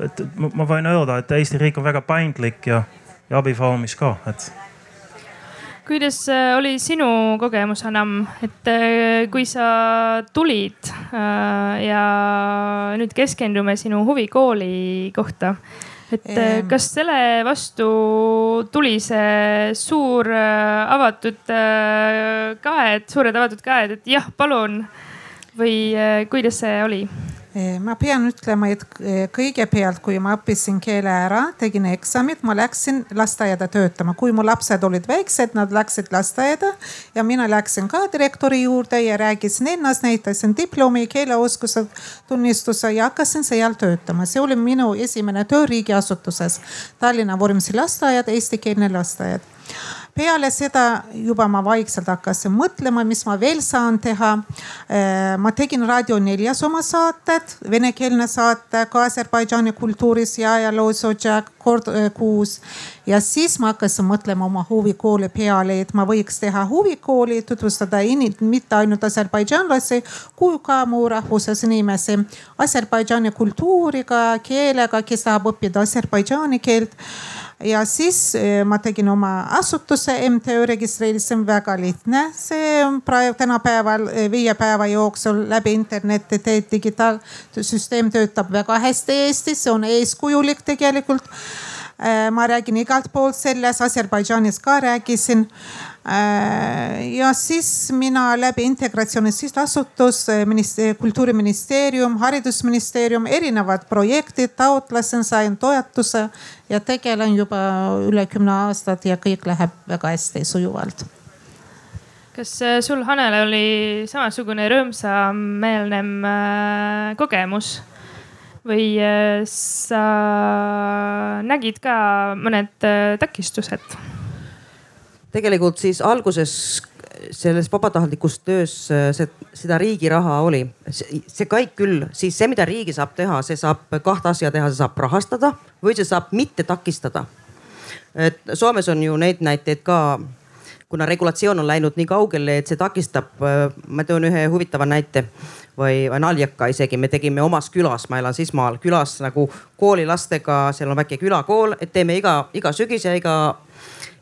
et ma võin öelda, et Eesti riik on väga paindlik ja, ja abivalmis ka, et kuidas äh, oli sinu kogemus, Anam, et äh, kui sa tulid äh, ja nüüd keskendume sinu huvikooli kohta, et kas selle vastu tuli see suur avatud käed, suured avatud käed, et jah, palun või kuidas see oli? Ma pean ütlema, et kõigepealt, kui ma õppisin keele ära, tegin eksamid, ma läksin lasteaeda töötama, kui mu lapsed olid väiksed, nad läksid lasteaeda ja mina läksin ka direktori juurde ja rääkisin ennast, näitasin diplomi, keeleoskuse tunnistuse ja hakkasin seal töötama. see oli minu esimene töö riigiasutuses, Tallinna Vormsi lasteaed, eestikeelne lasteaed peale seda juba ma vaikselt hakkasin mõtlema, mis ma veel saan teha. Äh, ma tegin Raadio neljas oma saated, venekeelne saate ka Aserbaidžaani kultuuris ja ajaloos kord äh, kuus. ja siis ma hakkasin mõtlema oma huvikooli peale, et ma võiks teha huvikooli, tutvustada mitte ainult aserbaidžaanlasi, kui ka muu rahvuses inimesi Aserbaidžaani kultuuriga, keelega, kes tahab õppida aserbaidžaani keelt ja siis eh, ma tegin oma asutuse, MTÜ registreerisin, väga lihtne. see on praegu tänapäeval eh, viie päeva jooksul läbi interneti teed digitaalsüsteem töötab väga hästi Eestis, see on eeskujulik tegelikult. Eh, ma räägin igalt poolt selles, Aserbaidžaanis ka rääkisin ja siis mina läbi integratsiooni sihtasutus, äh, kultuuriministeerium, haridusministeerium, erinevad projektid taotlesin, sain toetuse ja tegelen juba üle kümne aastat ja kõik läheb väga hästi sujuvalt kas äh, sul, Hanel, oli samasugune rõõmsameelne kogemus või sa nägid ka mõned takistused? Tegelikult siis alguses selles vabatahtlikus töös see, seda riigi raha oli, see kõik küll, siis see, mida riigi saab teha, see saab kahte asja teha, see saab rahastada või see saab mitte takistada. et Soomes on ju neid näiteid ka, kuna regulatsioon on läinud nii kaugele, et see takistab. ma toon ühe huvitava näite või, või naljaka isegi, me tegime omas külas, ma elan Sismaal külas nagu koolilastega, seal on väike külakool, et teeme iga, iga sügis ja iga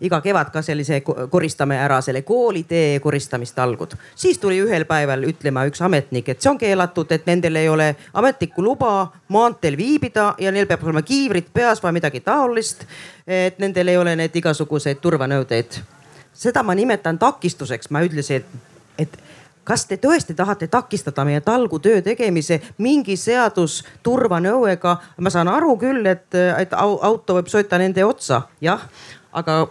iga kevad ka sellise koristame ära selle koolitee koristamistalgud. siis tuli ühel päeval ütlema üks ametnik, et see on keelatud, et nendel ei ole ametlikku luba maanteel viibida ja neil peab olema kiivrid peas või midagi taolist. et nendel ei ole need igasuguseid turvanõudeid. seda ma nimetan takistuseks, ma ütlesin, et, et kas te tõesti tahate takistada meie talgutöö tegemise mingi seadus turvanõuega? ma saan aru küll, et, et auto võib sõita nende otsa, jah, aga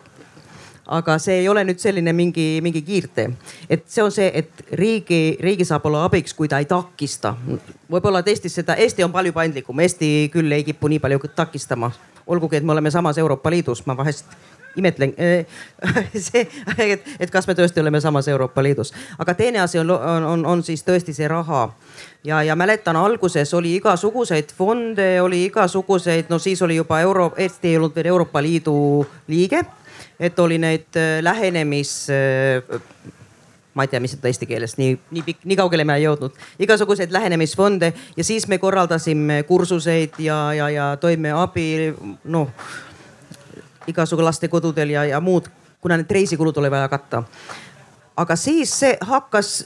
aga see ei ole nüüd selline mingi, mingi kiirtee. et see on see, et riigi, riigi saab olla abiks, kui ta ei takista. võib-olla, et Eestis seda, Eesti on palju paindlikum, Eesti küll ei kipu nii palju takistama. olgugi, et me oleme samas Euroopa Liidus, ma vahest imetlen see, et, et kas me tõesti oleme samas Euroopa Liidus. aga teine asi on, on, on, on siis tõesti see raha. ja, ja mäletan, alguses oli igasuguseid fonde, oli igasuguseid, no siis oli juba euro, Eesti ei olnud veel Euroopa Liidu liige et oli neid äh, lähenemis äh, ma ei tea, mis seda eesti keeles nii, nii pikk, nii kaugele me ei jõudnud. igasuguseid lähenemisfonde ja siis me korraldasime kursuseid ja, ja, ja toime abi noh igasugu lastekodudel ja, ja muud, kuna need reisikulud oli vaja katta. aga siis see hakkas,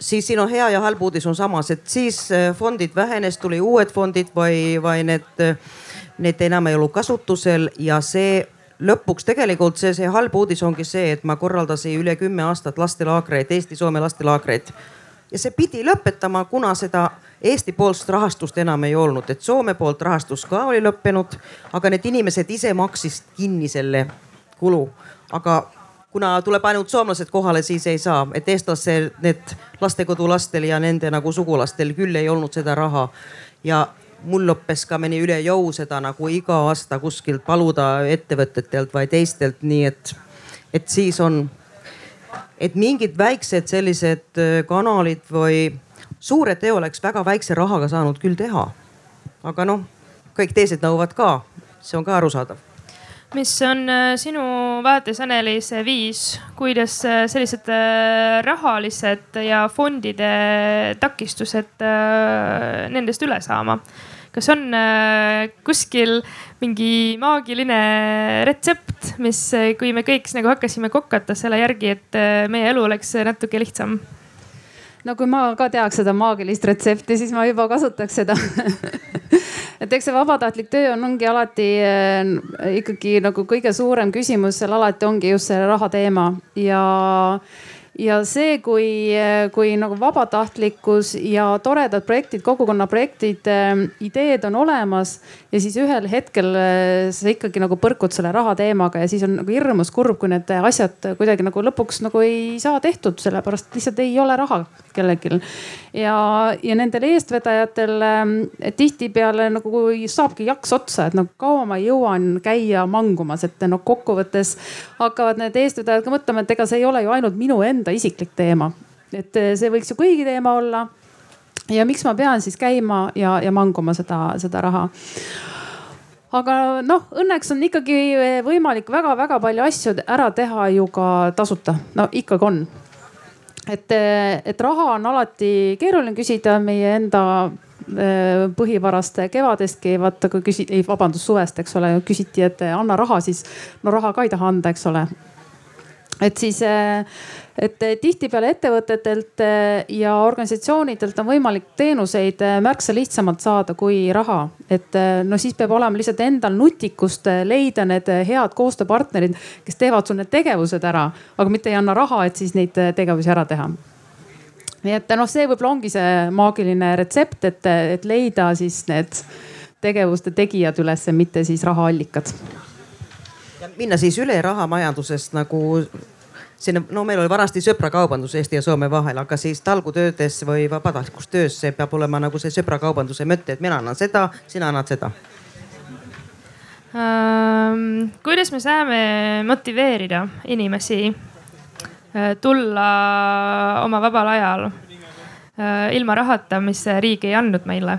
siis siin on hea ja halb uudis on samas, et siis äh, fondid vähenes, tuli uued fondid või, või need, need enam ei olnud kasutusel ja see lõpuks tegelikult see, see halb uudis ongi see, et ma korraldasin üle kümme aastat lastelaagreid, Eesti-Soome lastelaagreid. ja see pidi lõpetama, kuna seda Eesti poolset rahastust enam ei olnud, et Soome poolt rahastus ka oli lõppenud, aga need inimesed ise maksid kinni selle kulu. aga kuna tuleb ainult soomlased kohale, siis ei saa, et eestlastel, need lastekodulastel ja nende nagu sugulastel küll ei olnud seda raha. ja mul lõppes ka meni üle jõu seda nagu iga aasta kuskilt paluda ettevõtetelt või teistelt, nii et, et siis on, et mingid väiksed sellised äh, kanalid või suure teo oleks väga väikse rahaga saanud küll teha. aga noh, kõik teised nõuavad ka, see on ka arusaadav mis on äh, sinu vaates, Anneli, see viis, kuidas äh, sellised rahalised ja fondide takistused nendest üle saama? Kas on äh, kuskil mingi maagiline retsept, mis, äh, kui me kõik nagu hakkasime kokata selle järgi, et äh, meie elu oleks natuke lihtsam? no kui ma ka teaks seda maagilist retsepti, siis ma juba kasutaks seda et eks see vabatahtlik töö on, ongi alati ikkagi nagu kõige suurem küsimus seal alati ongi just see raha teema ja ja see, kui, kui nagu vabatahtlikkus ja toredad projektid, kogukonna projektid, ähm, ideed on olemas ja siis ühel hetkel äh, sa ikkagi nagu põrkud selle raha teemaga ja siis on nagu hirmus kurb, kui need asjad kuidagi nagu lõpuks nagu ei saa tehtud, sellepärast lihtsalt ei ole raha kellelgi. ja, ja nendel eestvedajatel ähm, tihtipeale nagu saabki jaks otsa, et no kaua ma jõuan käia mangumas, et noh, kokkuvõttes hakkavad need eestvedajad ka mõtlema, et ega see ei ole ju ainult minu enda isiklik teema. et eh, see võiks ju kõigi teema olla. ja miks ma pean siis käima ja, ja manguma seda, seda raha aga noh, õnneks on ikkagi võimalik väga-väga palju asju ära teha ju ka tasuta, no ikkagi on. et, eh, et raha on alati keeruline küsida meie enda eh, põhivarast kevadestki, vaata kui küsi-, ei vabandust, suvest, eks ole, küsiti, et anna raha, siis no raha ka ei taha anda, eks ole. Et siis et eh, tihtipeale ettevõtetelt eh, ja organisatsioonidelt on võimalik teenuseid märksa lihtsamalt saada kui raha. et no siis peab olema lihtsalt endal nutikust leida need head koostööpartnerid, kes teevad sul need tegevused ära, aga mitte ei anna raha, et siis neid tegevusi ära teha nii et noh, see võib-olla ongi see maagiline retsept, et, et leida siis need tegevuste tegijad ülesse, mitte siis rahaallikad. Minna siis üle rahamajandusest nagu sinna, no meil oli vanasti sõprakaubandus Eesti ja Soome vahel, aga siis talgutöödes või vabatahtlikus töös see peab olema nagu see sõprakaubanduse mõte, et mina annan seda, sina annad seda ähm,. kuidas me saame motiveerida inimesi tulla oma vabal ajal äh, ilma rahata, mis riik ei andnud meile?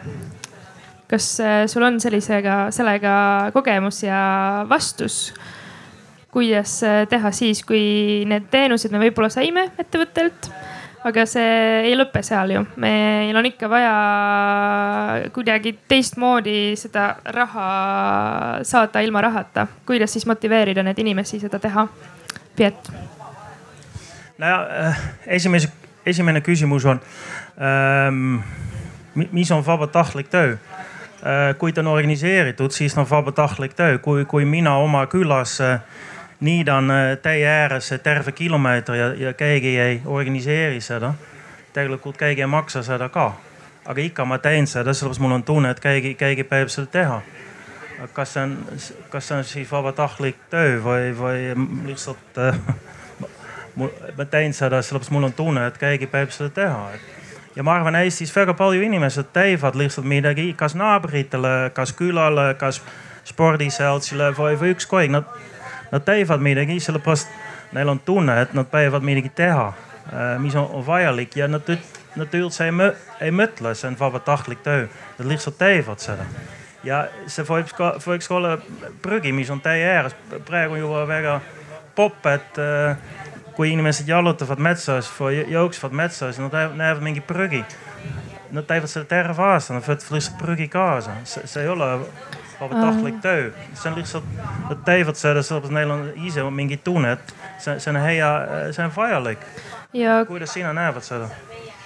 Kas äh, sul on sellisega, sellega kogemus ja vastus? kuidas äh, teha siis, kui need teenused me võib-olla saime ettevõttelt aga see ei lõpe seal ju, meil on ikka vaja kuidagi teistmoodi seda raha saada ilma rahata. kuidas siis motiveerida neid inimesi seda teha? Piet. nojah, äh, esimese, esimene küsimus on ähm,, mis on vabatahtlik töö? Äh, kui ta on organiseeritud, siis on vabatahtlik töö, kui, kui mina oma külas äh, niidan äh, täie ääres terve kilomeetri ja, ja keegi ei organiseeri seda. tegelikult keegi ei maksa seda ka. aga ikka ma teen seda, sellepärast mul on tunne, et keegi, keegi peab seda teha. kas see on, kas see on siis vabatahtlik töö või, või lihtsalt äh, ma teen seda sellepärast mul on tunne, et keegi peab seda teha et ja ma arvan, Eestis väga palju inimesed teevad lihtsalt midagi, kas naabritele, kas külale, kas spordiseltsile või, või ükskõik, nad nad teevad midagi, sellepärast neil on tunne, et nad peavad midagi teha, äh, mis on vajalik ja nad, nad üldse ei, ei mõtle, see on vabatahtlik töö, nad lihtsalt teevad seda. ja see võiks ka, võiks ka olla prügi, mis on täie ääres, praegu juba väga popp, et äh, kui inimesed jalutavad metsas või jooksevad metsas, nad näevad mingi prügi. Nad teevad seda terve aasta, nad võtavad lihtsalt prügi kaasa, see ei ole vabatahtlik uh. töö, see on lihtsalt, nad teevad seda, sellepärast neil on ise mingi tunne, et see, see on hea, see on vajalik ja.... kuidas sina näevad seda?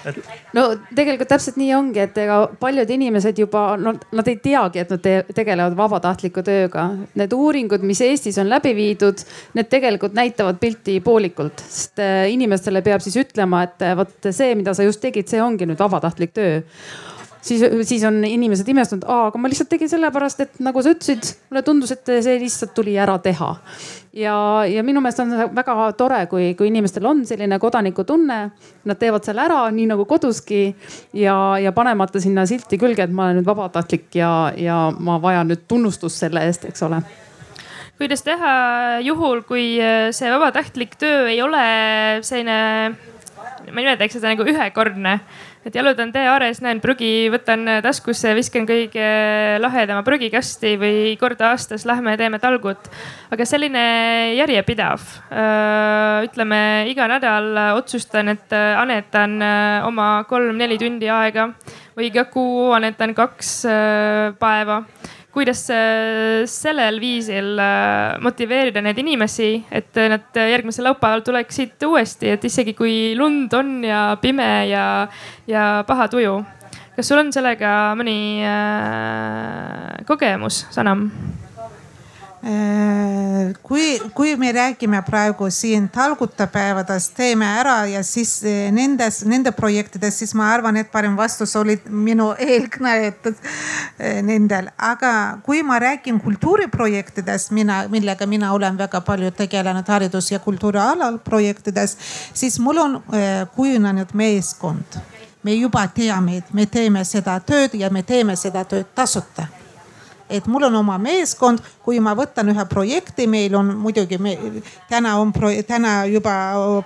Et no tegelikult täpselt nii ongi, et ega paljud inimesed juba, no nad ei teagi, et nad te tegelevad vabatahtliku tööga. Need uuringud, mis Eestis on läbi viidud, need tegelikult näitavad pilti poolikult, sest äh, inimestele peab siis ütlema, et äh, vot see, mida sa just tegid, see ongi nüüd vabatahtlik töö siis, siis on inimesed imestanud, aga ma lihtsalt tegin sellepärast, et nagu sa ütlesid, mulle tundus, et see lihtsalt tuli ära teha. ja, ja minu meelest on väga tore, kui, kui inimestel on selline kodanikutunne. Nad teevad selle ära nii nagu koduski ja, ja panemata sinna silti külge, et ma olen nüüd vabatahtlik ja, ja ma vajan nüüd tunnustust selle eest, eks ole kuidas teha juhul, kui see vabatahtlik töö ei ole selline, ma nimetaks seda nagu ühekordne et jalutan tee ääres, näen prügi, võtan taskusse, viskan kõige lahedama prügikasti või kord aastas lähme teeme talgut. aga selline järjepidev, ütleme iga nädal otsustan, et annetan oma kolm-neli tundi aega või iga kuu annetan kaks päeva kuidas äh, sellel viisil äh, motiveerida neid inimesi, et nad järgmisel laupäeval tuleksid uuesti, et isegi kui lund on ja pime ja, ja paha tuju. kas sul on sellega mõni äh, kogemus, Sanam? Äh, kui, kui me räägime praegu siin talgutapäevadest, teeme ära ja siis äh, nendes, nende projektides, siis ma arvan, et parem vastus oli minu eelkõnelejatel äh, nendel. aga kui ma räägin kultuuriprojektidest, mina, millega mina olen väga palju tegelenud haridus ja kultuuri alal projektides, siis mul on kujunenud meeskond. me juba teame, et me teeme seda tööd ja me teeme seda tööd tasuta et mul on oma meeskond, kui ma võtan ühe projekti, meil on muidugi me, täna on, täna juba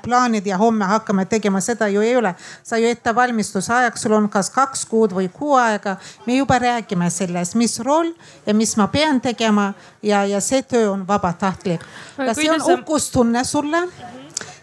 plaanid ja homme hakkame tegema, seda ju ei ole. sa ju ettevalmistuse ajaks, sul on kas kaks kuud või kuu aega. me juba räägime sellest, mis roll ja mis ma pean tegema ja, ja see töö on vabatahtlik. kas see on uhkustunne sulle?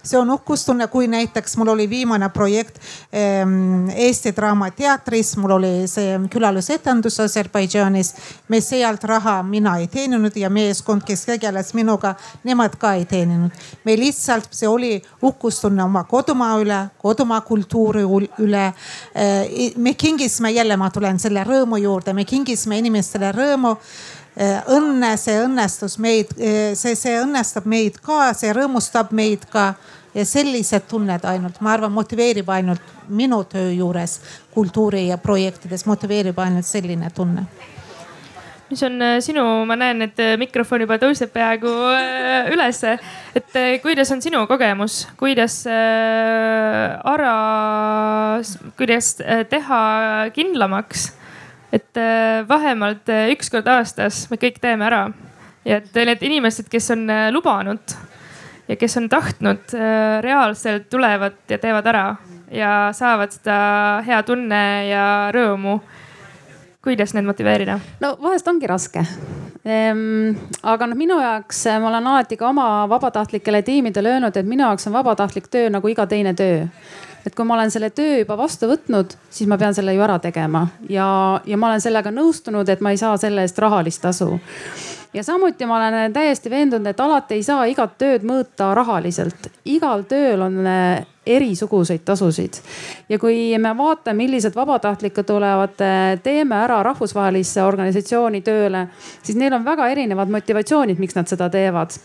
See on uhkustunne, kui näiteks mul oli viimane projekt ähm, Eesti Draamateatris, mul oli see külalisetendus Aserbaidžaanis. me sealt raha mina ei teeninud ja meeskond, kes tegeles minuga, nemad ka ei teeninud. me lihtsalt, see oli uhkustunne oma kodumaa üle, kodumaa kultuuri üle äh,. me kingisime jälle, ma tulen selle rõõmu juurde, me kingisime inimestele rõõmu õnne, see õnnestus meid, see, see õnnestab meid ka, see rõõmustab meid ka. Ja sellised tunned ainult, ma arvan, motiveerib ainult minu töö juures kultuuri ja projektides motiveerib ainult selline tunne. Mis on äh, sinu, ma näen, et mikrofon juba tõuseb peaaegu ülesse. et kuidas on sinu kogemus, kuidas ära, kuidas teha kindlamaks, et vähemalt üks kord aastas me kõik teeme ära ja et need inimesed, kes on lubanud ja kes on tahtnud, äh, reaalselt tulevad ja teevad ära ja saavad seda hea tunne ja rõõmu. kuidas neid motiveerida? no vahest ongi raske ehm,. aga noh, minu jaoks ma olen alati ka oma vabatahtlikele tiimidele öelnud, et minu jaoks on vabatahtlik töö nagu iga teine töö et kui ma olen selle töö juba vastu võtnud, siis ma pean selle ju ära tegema ja, ja ma olen sellega nõustunud, et ma ei saa selle eest rahalist tasu ja samuti ma olen täiesti veendunud, et alati ei saa igat tööd mõõta rahaliselt. igal tööl on eh, erisuguseid tasusid. ja kui me vaatame, millised vabatahtlikud tulevad, eh, teeme ära rahvusvahelisse organisatsiooni tööle, siis neil on väga erinevad motivatsioonid, miks nad seda teevad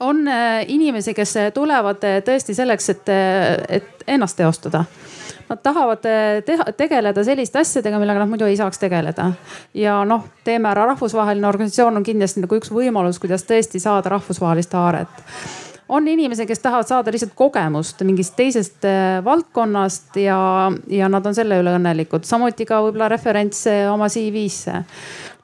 on eh, inimesi, kes tulevad tõesti selleks, et, et ennast teostada. Nad tahavad eh, teha, tegeleda selliste asjadega, millega nad muidu ei saaks tegeleda. ja noh, Teeme Ära rahvusvaheline organisatsioon on kindlasti nagu üks võimalus, kuidas tõesti saada rahvusvahelist haaret. On inimesi, kes tahavad saada lihtsalt kogemust mingist teisest valdkonnast ja, ja nad on selle üle õnnelikud, samuti ka võib-olla referents oma CV-sse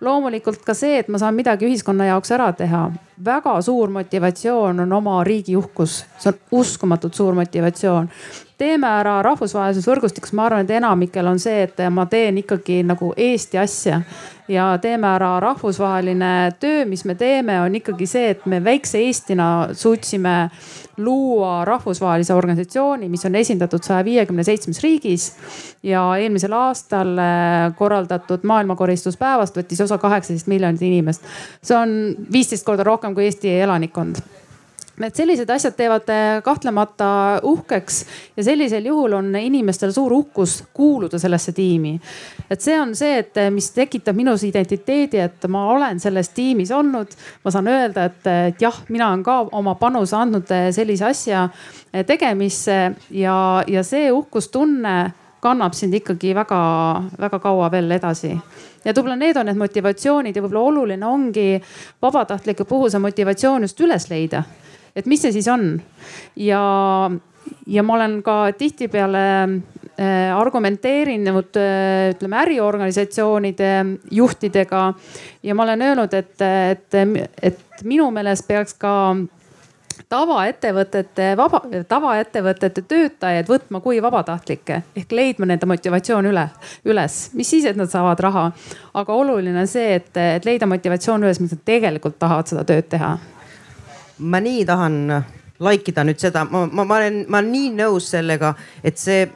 loomulikult ka see, et ma saan midagi ühiskonna jaoks ära teha. väga suur motivatsioon on oma riigi uhkus, see on uskumatult suur motivatsioon. teeme ära rahvusvahelises võrgustikus, ma arvan, et enamikel on see, et ma teen ikkagi nagu Eesti asja ja teeme ära rahvusvaheline töö, mis me teeme, on ikkagi see, et me väikse Eestina suutsime luua rahvusvahelise organisatsiooni, mis on esindatud saja viiekümne seitsmes riigis. ja eelmisel aastal äh, korraldatud maailmakoristuspäevast võttis osa kaheksateist miljonit inimest. see on viisteist korda rohkem kui Eesti elanikkond et sellised asjad teevad äh, kahtlemata uhkeks ja sellisel juhul on inimestel suur uhkus kuuluda sellesse tiimi. et see on see, et äh, mis tekitab minus identiteedi, et ma olen selles tiimis olnud. ma saan öelda, et, et jah, mina olen ka oma panuse andnud äh, sellise asja tegemisse ja, ja see uhkustunne kannab sind ikkagi väga-väga kaua veel edasi. ja võib-olla need on need motivatsioonid ja võib-olla oluline ongi vabatahtlike puhul see motivatsioon just üles leida et mis see siis on. ja, ja ma olen ka tihtipeale äh, argumenteerinud äh, ütleme äriorganisatsioonide juhtidega ja ma olen öelnud, et, et, et minu meelest peaks ka tavaettevõtete, vaba, tavaettevõtete töötajaid võtma kui vabatahtlikke ehk leidma nende motivatsioon üle, üles, mis siis, et nad saavad raha. aga oluline on see, et, et leida motivatsioon üles, miks nad tegelikult tahavad seda tööd teha ma nii tahan like ida nüüd seda, ma, ma, ma olen, ma olen nii nõus sellega, et see,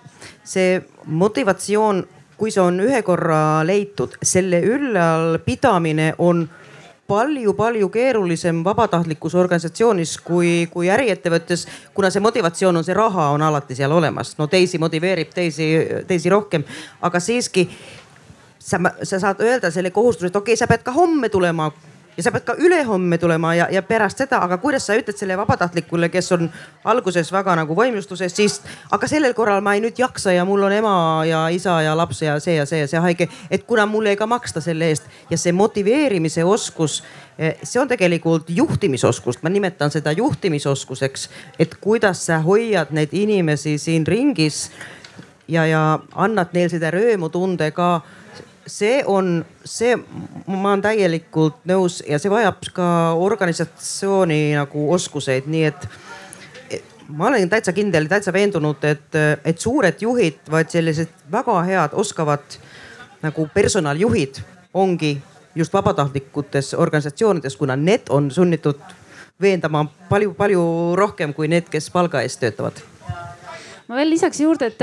see motivatsioon, kui see on ühe korra leitud, selle ülalpidamine on palju-palju keerulisem vabatahtlikus organisatsioonis kui, kui äriettevõttes, kuna see motivatsioon on, see raha on alati seal olemas. no teisi motiveerib, teisi, teisi rohkem, aga siiski sa, sa saad öelda selle kohustuse, et okei okay,, sa pead ka homme tulema ja sa pead ka ülehomme tulema ja, ja pärast seda, aga kuidas sa ütled selle vabatahtlikule, kes on alguses väga nagu vaimustuses, siis aga sellel korral ma ei nüüd jaksa ja mul on ema ja isa ja laps ja see ja see ja see haige, et kuna mulle ei ka maksta selle eest. Ja see motiveerimise oskus eh, see on tegelikult juhtimisoskust, ma nimetan seda juhtimisoskuseks, et kuidas sa hoiad neid inimesi siin ringis ja, ja annad neil seda rõõmutunde ka see on, see, ma olen täielikult nõus ja see vajab ka organisatsiooni nagu oskuseid, nii et ma olen täitsa kindel, täitsa veendunud, et, et suured juhid, vaid sellised väga head, oskavad nagu personaljuhid ongi just vabatahtlikutes organisatsioonides, kuna need on sunnitud veendama palju-palju rohkem kui need, kes palga eest töötavad ma veel lisaks juurde, et,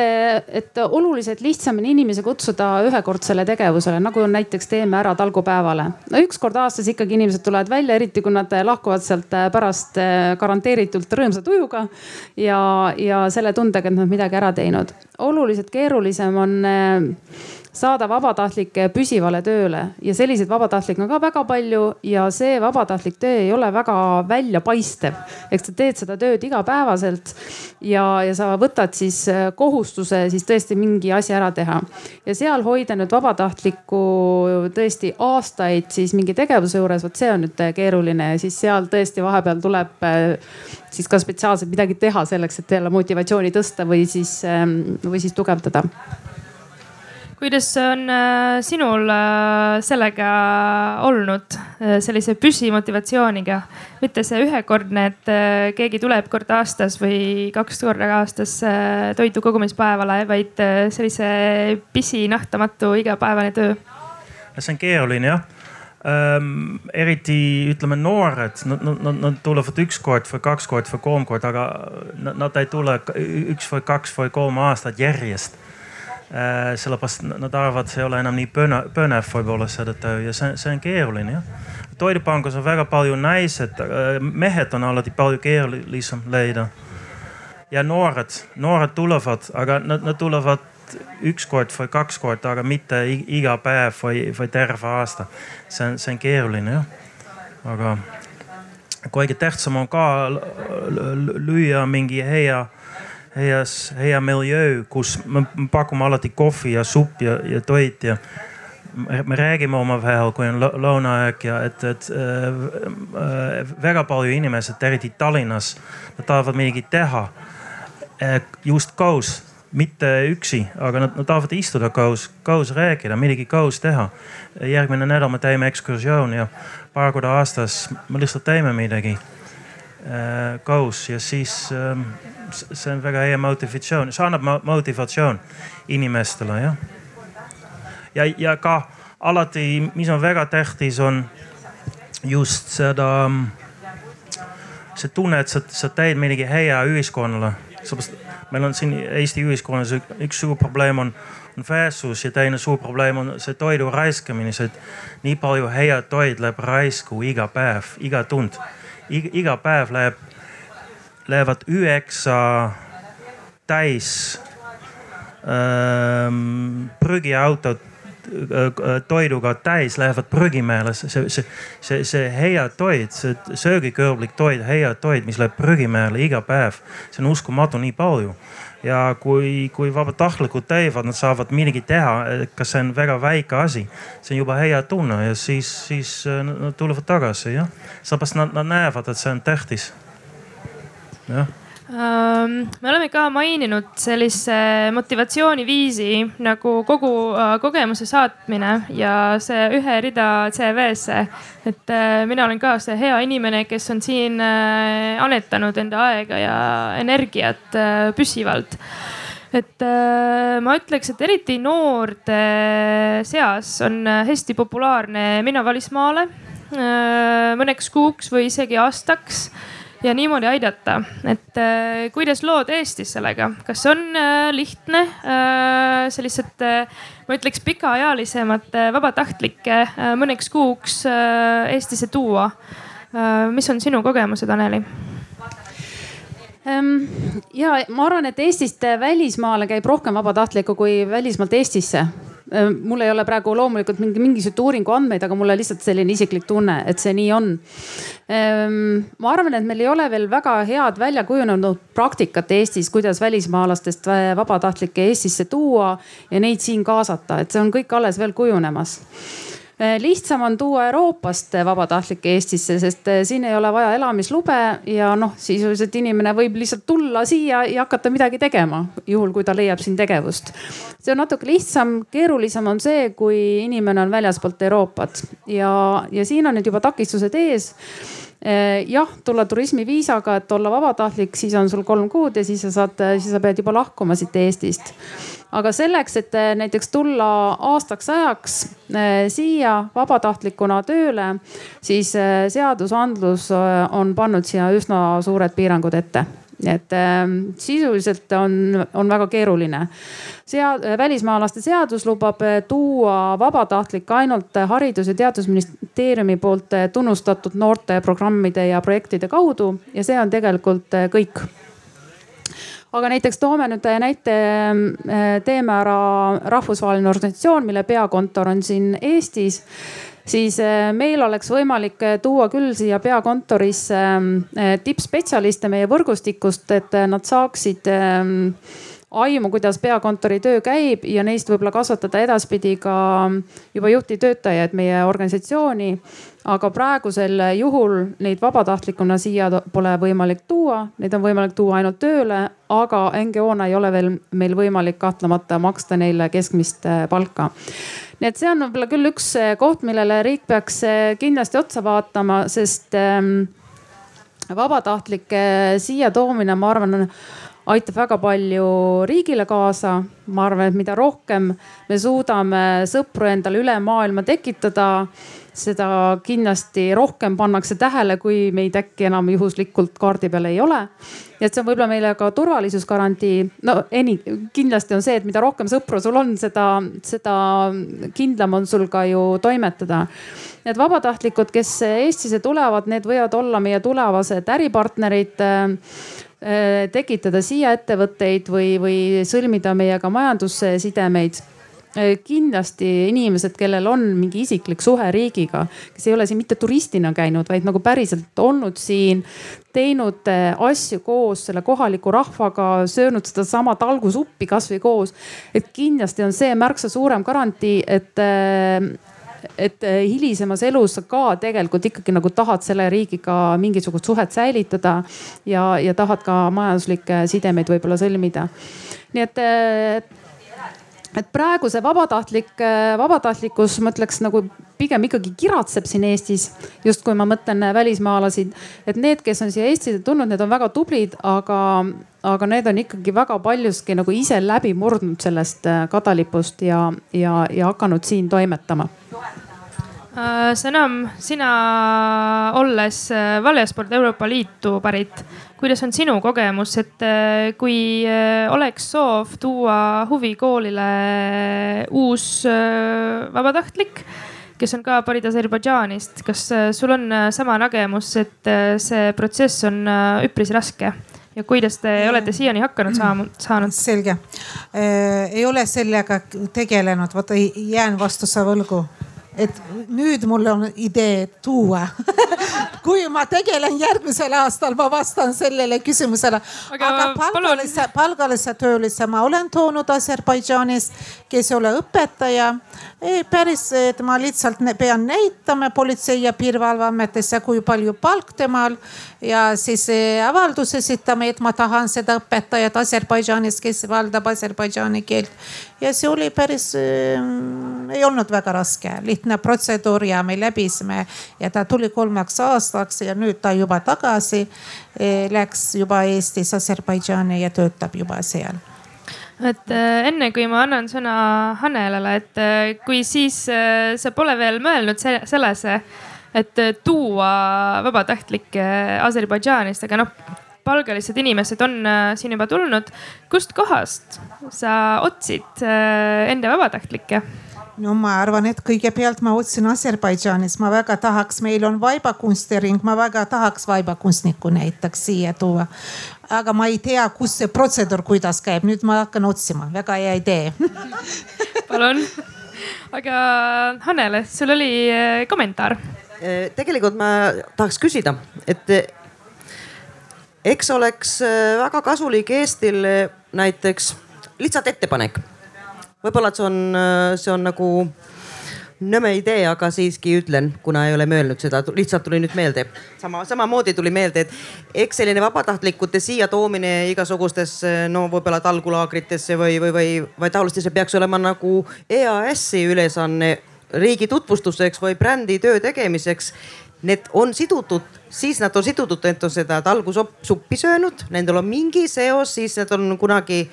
et oluliselt lihtsam on inimesi kutsuda ühekordsele tegevusele, nagu näiteks teeme ära talgupäevale. no üks kord aastas ikkagi inimesed tulevad välja, eriti kui nad lahkuvad sealt pärast eh, garanteeritult rõõmsa tujuga ja, ja selle tundega, et nad midagi ära teinud. Oluliselt keerulisem on eh, saada vabatahtlikke püsivale tööle ja selliseid vabatahtlikke on ka väga palju ja see vabatahtlik töö ei ole väga väljapaistev. eks sa teed seda tööd igapäevaselt ja, ja sa võtad siis äh, kohustuse siis tõesti mingi asja ära teha. ja seal hoida nüüd vabatahtlikku tõesti aastaid siis mingi tegevuse juures, vot see on nüüd äh, keeruline ja siis seal tõesti vahepeal tuleb äh, siis ka spetsiaalselt midagi teha selleks, et jälle motivatsiooni tõsta või siis, ähm, või siis tugevdada. Kuidas on äh, sinul äh, sellega olnud, äh, sellise püsimotivatsiooniga, mitte see ühekordne, et keegi tuleb kord aastas või kaks korda aastas toidu kogumispäevale, vaid sellise pisinahtamatu igapäevane töö? see on keeruline jah ähm,. eriti ütleme noored, nad, nad, nad tulevad üks kord või kaks kord või kolm korda, aga nad ei tule üks või kaks või kolm aastat järjest Äh, sellepärast nad arvavad, see ei ole enam nii põnev võib-olla seda töö ja see, see on keeruline jah. toidupangas on väga palju naised, mehed on alati palju keerulisem leida. ja noored, noored tulevad, aga nad, nad tulevad üks kord või kaks korda, aga mitte iga päev või, või terve aasta. see on, see on keeruline jah, aga kõige tähtsam on ka lüüa mingi hea heas, hea miljöö, kus me pakume alati kohvi ja supp ja, ja toit ja me räägime omavahel, kui on lõunaaeg ja et, et äh, äh, väga palju inimesed, eriti Tallinnas, nad tahavad midagi teha. Äh, just koos, mitte üksi, aga nad, nad tahavad istuda koos, koos rääkida, midagi koos teha. järgmine nädal me teeme ekskursiooni ja paar korda aastas me lihtsalt teeme midagi äh, koos ja siis äh, see on väga hea motivatsioon, see annab motivatsioon inimestele jah. ja, ja ka alati, mis on väga tähtis, on just seda, see tunne, et sa, sa teed midagi hea ühiskonnale. sellepärast meil on siin Eesti ühiskonnas üks suur probleem on, on vaesus ja teine suur probleem on see toidu raiskamine, see, nii palju head toit läheb raisku iga päev, iga tund. iga päev läheb lähevad üheksa täis ähm, prügiautod äh, toiduga täis lähevad prügimäele, see, see, see, see hea toit, see söögikõlblik toit, hea toit, mis läheb prügimäele iga päev. see on uskumatu nii palju ja kui, kui vabatahtlikud teevad, nad saavad midagi teha, kas see on väga väike asi, see on juba hea tunne ja siis, siis äh, nad tulevad tagasi jah. sellepärast nad, nad näevad, et see on tähtis. jah me oleme ka maininud sellise motivatsiooniviisi nagu kogu äh, kogemuse saatmine ja see ühe rida CV-sse. et äh, mina olen ka see hea inimene, kes on siin äh, annetanud enda aega ja energiat püsivalt et ma ütleks, et eriti noorte seas on hästi populaarne minna välismaale mõneks kuuks või isegi aastaks ja niimoodi aidata. et äh, kuidas lood Eestis sellega, kas on äh, lihtne äh, sellised äh,, ma ütleks pikaealisemat äh, vabatahtlikke äh, mõneks kuuks äh, Eestisse tuua äh,? mis on sinu kogemused, Aneli? Ehm, ja ma arvan, et Eestist välismaale käib rohkem vabatahtlikku kui välismaalt Eestisse mul ei ole praegu loomulikult mingi mingisuguseid uuringu andmeid, aga mul on lihtsalt selline isiklik tunne, et see nii on. Ehm, ma arvan, et meil ei ole veel väga head välja kujunenud praktikat Eestis, kuidas välismaalastest vabatahtlikke Eestisse tuua ja neid siin kaasata, et see on kõik alles veel kujunemas lihtsam on tuua Euroopast vabatahtlikke Eestisse, sest eh, siin ei ole vaja elamislube ja noh, sisuliselt inimene võib lihtsalt tulla siia ja hakata midagi tegema, juhul kui ta leiab siin tegevust. see on natuke lihtsam, keerulisem on see, kui inimene on väljaspoolt Euroopat. Ja, ja siin on nüüd juba takistused ees. Eh, jah, tulla turismiviisaga, et olla vabatahtlik, siis on sul kolm kuud ja siis sa saad, siis sa pead juba lahkuma siit Eestist aga selleks, et eh, näiteks tulla aastaks ajaks eh, siia vabatahtlikuna tööle, siis eh, seadusandlus on pannud siia üsna suured piirangud ette et äh, sisuliselt on, on väga keeruline. Sead-, välismaalaste seadus lubab tuua vabatahtlikke ainult Haridus- ja Teadusministeeriumi poolt tunnustatud noorteprogrammide ja projektide kaudu ja see on tegelikult kõik aga näiteks toome nüüd näite, äh, teeme ära rahvusvaheline organisatsioon, mille peakontor on siin Eestis. Siis äh, meil oleks võimalik äh, tuua küll siia peakontorisse tippspetsialiste meie võrgustikust, et nad saaksid aimu, kuidas peakontori töö käib ja neist võib-olla kasvatada edaspidi ka juba juhtivtöötajaid meie organisatsiooni aga praegusel juhul neid vabatahtlikuna siia pole võimalik tuua, neid on võimalik tuua ainult tööle, aga NGO-na ei ole veel meil võimalik kahtlemata maksta neile keskmist äh, palka. nii et see on võib-olla küll üks äh, koht, millele riik peaks äh, kindlasti otsa vaatama, sest ähm, vabatahtlike siia toomine, ma arvan, aitab väga palju riigile kaasa. ma arvan, et mida rohkem me suudame sõpru endale üle maailma tekitada seda kindlasti rohkem pannakse tähele, kui meid äkki enam juhuslikult kaardi peal ei ole. et see on võib-olla meile ka turvalisusgarantii. no eni, kindlasti on see, et mida rohkem sõpru sul on, seda, seda kindlam on sul ka ju toimetada. Need vabatahtlikud, kes Eestisse tulevad, need võivad olla meie tulevased äripartnerid tekitada siia ettevõtteid või, või sõlmida meiega majandussidemeid Äh, kindlasti inimesed, kellel on mingi isiklik suhe riigiga, kes ei ole siin mitte turistina käinud, vaid nagu päriselt olnud siin, teinud äh, asju koos selle kohaliku rahvaga, söönud sedasama talgusuppi kasvõi koos. et kindlasti on see märksa suurem garantii, et äh, et hilisemas elus sa ka tegelikult ikkagi nagu tahad selle riigiga mingisugust suhet säilitada ja, ja tahad ka majanduslikke sidemeid võib-olla sõlmida. nii et et praegu see vabatahtlik, äh, vabatahtlikkus, ma ütleks nagu pigem ikkagi kiratseb siin Eestis, justkui ma mõtlen äh, välismaalasi. et need, kes on siia Eestisse tulnud, need on väga tublid, aga, aga need on ikkagi väga paljuski nagu ise läbi murdnud sellest äh, kadalipust ja, ja, ja hakanud siin toimetama Sõnam, sina olles väljaspool Euroopa Liitu pärit kuidas on sinu kogemus, et äh, kui äh, oleks soov tuua huvikoolile uus äh, vabatahtlik, kes on ka pärit Aserbaidžaanist, kas sul on sama nägemus, et see protsess on üpris raske? ja kuidas te olete siiani hakkama saanud? selge, ei ole sellega tegelenud, vot jään vastuse võlgu et nüüd mul on idee tuua kui ma tegelen järgmisel aastal, ma vastan sellele küsimusele. aga, aga palgalise, palgalise töölise ma olen toonud Aserbaidžaanis, kes ei ole õpetaja. päris, et ma lihtsalt pean näitama Politsei- ja Piirivalveametisse, kui palju palk temal ja siis avaldus esitame, et ma tahan seda õpetajat Aserbaidžaanis, kes valdab Aserbaidžaani keelt. Ja see oli päris äh,, ei olnud väga raske, lihtne protseduur ja me läbisime ja ta tuli kolmeks aastaks ja nüüd ta juba tagasi äh, läks juba Eestis Aserbaidžaani ja töötab juba seal. Et äh, enne kui ma annan sõna Hannelale, et äh, kui siis sa pole veel mõelnud sellesse et tuua vabatahtlikke Aserbaidžaanist, aga noh, palgalised inimesed on äh, siin juba tulnud. kust kohast sa otsid äh, enda vabatahtlikke? no ma arvan, et kõigepealt ma otsin Aserbaidžaanis, ma väga tahaks, meil on vaibakunstiring, ma väga tahaks vaibakunstnikku näiteks siia tuua. aga ma ei tea, kus see protseduur, kuidas käib, nüüd ma hakkan otsima, väga hea idee palun, aga Hannele, sul oli kommentaar Äh, tegelikult ma tahaks küsida, et eks oleks äh, väga kasulik Eestil näiteks lihtsalt ettepanek. võib-olla, et see on, see on nagu nõme idee, aga siiski ütlen, kuna ei ole mõelnud seda, lihtsalt tuli nüüd meelde. sama, samamoodi tuli meelde, et eks selline vabatahtlikute siia toomine igasugustesse no võib-olla talgulaagritesse või, või, või, või taolistesse peaks olema nagu EAS-i ülesanne riigi tutvustuseks või brändi töö tegemiseks. Need on sidutud, siis nad on sidutud, et on seda talgusuppi söönud, nendel on mingi seos, siis nad on kunagi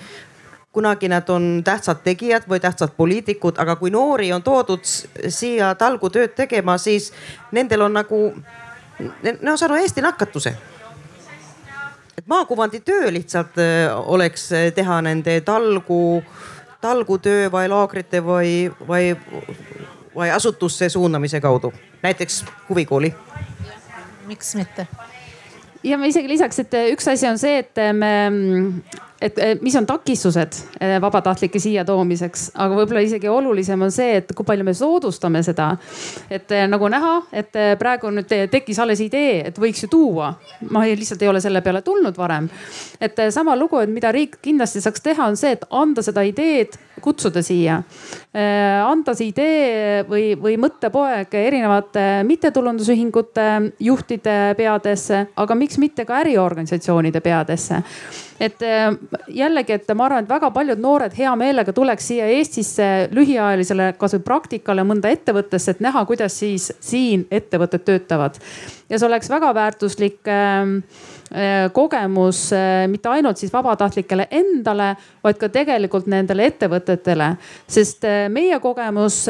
kunagi nad on tähtsad tegijad või tähtsad poliitikud, aga kui noori on toodud siia talgutööd tegema, siis nendel on nagu, see on Eesti nakatuse. et maakuvandi töö lihtsalt äh, oleks teha nende talgu, talgutöö või laagrite või, või või asutusse suunamise kaudu, näiteks huvikooli? miks mitte? ja ma isegi lisaks, et üks asi on see, et me et mis on takistused eh, vabatahtlike siia toomiseks, aga võib-olla isegi olulisem on see, et kui palju me soodustame seda. et eh, nagu näha, et eh, praegu nüüd tekkis alles idee, et võiks ju tuua. ma ei, lihtsalt ei ole selle peale tulnud varem. et sama lugu, et mida riik kindlasti saaks teha, on see, et anda seda ideed, kutsuda siia. anda see idee või, või mõttepoeg erinevate mittetulundusühingute juhtide peadesse, aga miks mitte ka äriorganisatsioonide peadesse et äh, jällegi, et ma arvan, et väga paljud noored hea meelega tuleks siia Eestisse lühiajalisele kasvõi praktikale mõnda ettevõttesse, et näha, kuidas siis siin ettevõtted töötavad. ja see oleks väga väärtuslik ähm, äh, kogemus äh, mitte ainult siis vabatahtlikele endale, vaid ka tegelikult nendele ettevõtetele. sest meie kogemus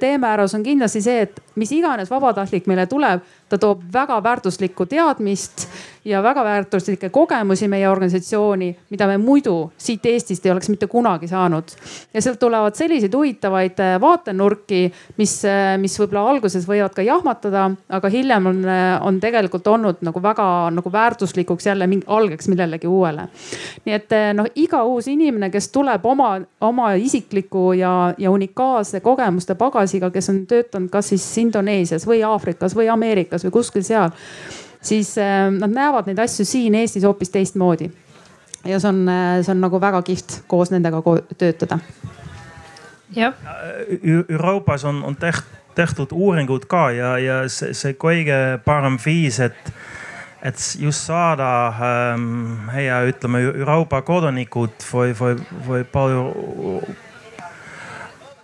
teemääras on kindlasti see, et mis iganes vabatahtlik meile tuleb, ta toob väga väärtuslikku teadmist ja väga väärtuslikke kogemusi meie organisatsiooni, mida me muidu siit Eestist ei oleks mitte kunagi saanud. ja sealt tulevad selliseid huvitavaid äh, vaatenurki, mis, äh, mis võib-olla alguses võivad ka jahmatada, aga hiljem on, äh, on tegelikult olnud nagu väga nagu väärtuslikuks jälle algeks millelegi uuele. nii et noh, iga uus inimene, kes tuleb oma, oma isikliku ja, ja unikaalse kogemuste pagasiga, kes on töötanud kas siis Indoneesias või Aafrikas või Ameerikas või kuskil seal siis äh, nad näevad neid asju siin Eestis hoopis teistmoodi. ja see on, äh, see on nagu väga kihvt koos nendega ko töötada. jah. Euroopas on, on teht, tehtud uuringud ka ja, ja see, see kõige parem viis, et et just saada ähm, hea, ütleme Euroopa kodanikud või, või, või palju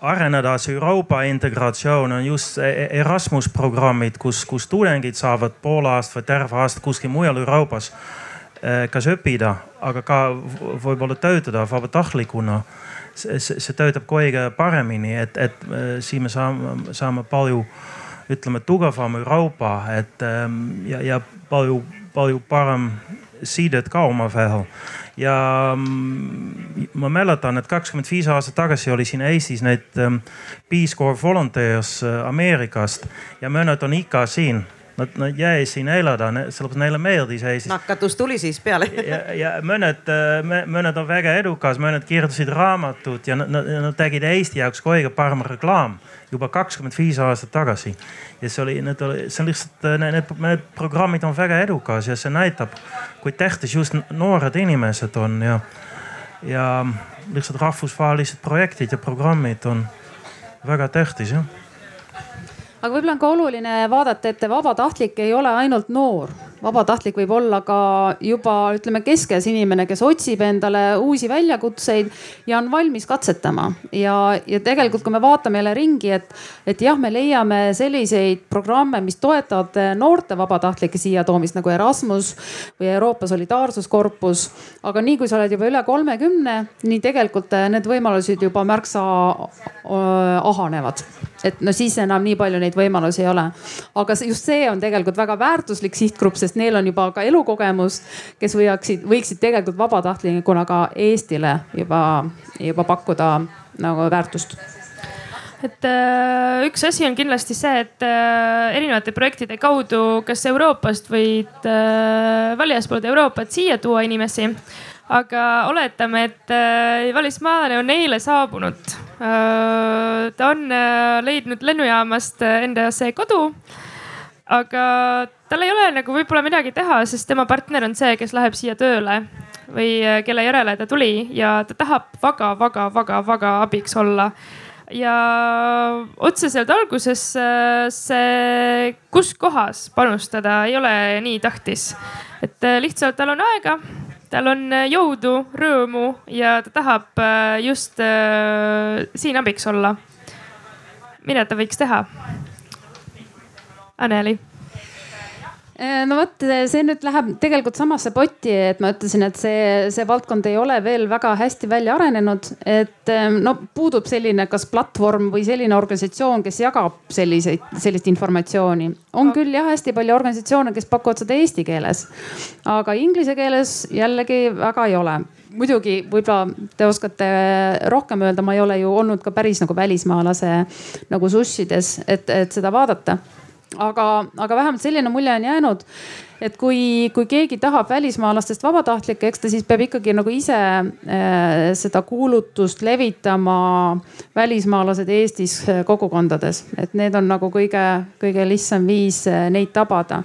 areneda see Euroopa integratsioon on just e-, Erasmus programmid, kus, kus tudengid saavad pool aastat või terve aasta kuskil mujal Euroopas e, kas õppida, aga ka võib-olla töötada vabatahtlikuna. see töötab kõige paremini, et, et siin me saame, saame palju, ütleme tugevam Euroopa, et ja, ja palju, palju parem sidet ka omavahel ja mm, ma mäletan, et kakskümmend viis aastat tagasi oli siin Eestis neid ähm, Peace Corps volunteers äh, Ameerikast ja mõned on ikka siin. Nad, nad jäi siin elada, sellepärast neile meeldis Eestis. nakatus tuli siis peale. Ja, ja mõned, mõned on väga edukas, mõned kirjutasid raamatut ja nad, nad tegid Eesti jaoks kõige parem reklaam juba kakskümmend viis aastat tagasi. ja see oli, need oli, see on lihtsalt, need, need programmid on väga edukas ja see näitab, kui tähtis just noored inimesed on ja, ja lihtsalt rahvusvahelised projektid ja programmid on väga tähtis jah aga võib-olla on ka oluline vaadata, et vabatahtlik ei ole ainult noor vabatahtlik võib olla ka juba ütleme keskes inimene, kes otsib endale uusi väljakutseid ja on valmis katsetama. ja, ja tegelikult, kui me vaatame jälle ringi, et, et jah, me leiame selliseid programme, mis toetavad noorte vabatahtlike siia toomist nagu Erasmus või Euroopa Solidaarsuskorpus. aga nii kui sa oled juba üle kolmekümne, nii tegelikult need võimalused juba märksa ahanevad. et no siis enam nii palju neid võimalusi ei ole. aga just see on tegelikult väga väärtuslik sihtgrupp, sest neil on juba ka elukogemust, kes võiksid, võiksid tegelikult vabatahtlikuna ka Eestile juba, juba pakkuda nagu väärtust. Et äh, üks asi on kindlasti see, et äh, erinevate projektide kaudu, kas Euroopast või äh, väljastpoolt Euroopat siia tuua inimesi. aga oletame, et välismaalane on eile saabunud. Ta on leidnud lennujaamast enda see kodu. Aga tal ei ole nagu võib-olla midagi teha, sest tema partner on see, kes läheb siia tööle või äh, kelle järele ta tuli ja ta tahab väga-väga-väga-väga abiks olla. ja otseselt alguses äh, see, kus kohas panustada, ei ole nii tähtis. et äh, lihtsalt tal on aega, tal on jõudu, rõõmu ja ta tahab just siin abiks olla. mida ta võiks teha? Anneli no vot, see nüüd läheb tegelikult samasse potti, et ma ütlesin, et see, see valdkond ei ole veel väga hästi välja arenenud. et ähm, no puudub selline, kas platvorm või selline organisatsioon, kes jagab selliseid, sellist informatsiooni. on küll jah, hästi palju organisatsioone, kes pakuvad seda eesti keeles, aga inglise keeles jällegi väga ei ole muidugi võib-olla te oskate rohkem öelda, ma ei ole ju olnud ka päris nagu välismaalase nagu sussides, et, et seda vaadata aga, aga vähemalt selline mulje on jäänud, et kui, kui keegi tahab välismaalastest vabatahtlikke, eks ta siis peab ikkagi nagu ise äh, seda kuulutust levitama välismaalased Eestis äh, kogukondades, et need on nagu kõige, kõige lihtsam viis äh, neid tabada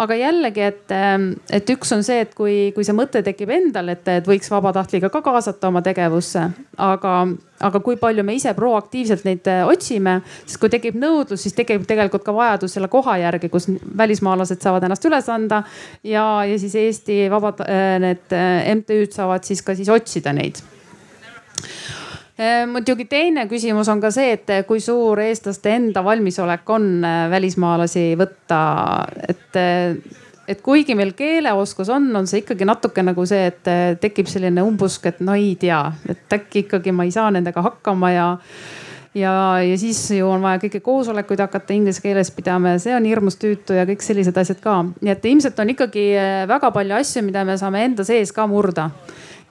aga jällegi, et, ähm, et üks on see, et kui, kui see mõte tekib endal, et, et võiks vabatahtlikke ka kaasata oma tegevusse, aga, aga kui palju me ise proaktiivselt neid äh, otsime, sest kui tekib nõudlus, siis tekib tegelikult ka vajadus selle koha järgi, kus välismaalased saavad ennast üles anda ja, ja siis Eesti vabad, äh, need äh, MTÜ-d saavad siis ka siis otsida neid muidugi teine küsimus on ka see, et kui suur eestlaste enda valmisolek on äh, välismaalasi võtta, et äh, et kuigi meil keeleoskus on, on see ikkagi natuke nagu see, et tekib selline umbusk, et no ei tea, et äkki ikkagi ma ei saa nendega hakkama ja ja, ja siis ju on vaja kõiki koosolekuid hakata inglise keeles pidama ja see on hirmus tüütu ja kõik sellised asjad ka. nii et ilmselt on ikkagi väga palju asju, mida me saame enda sees ka murda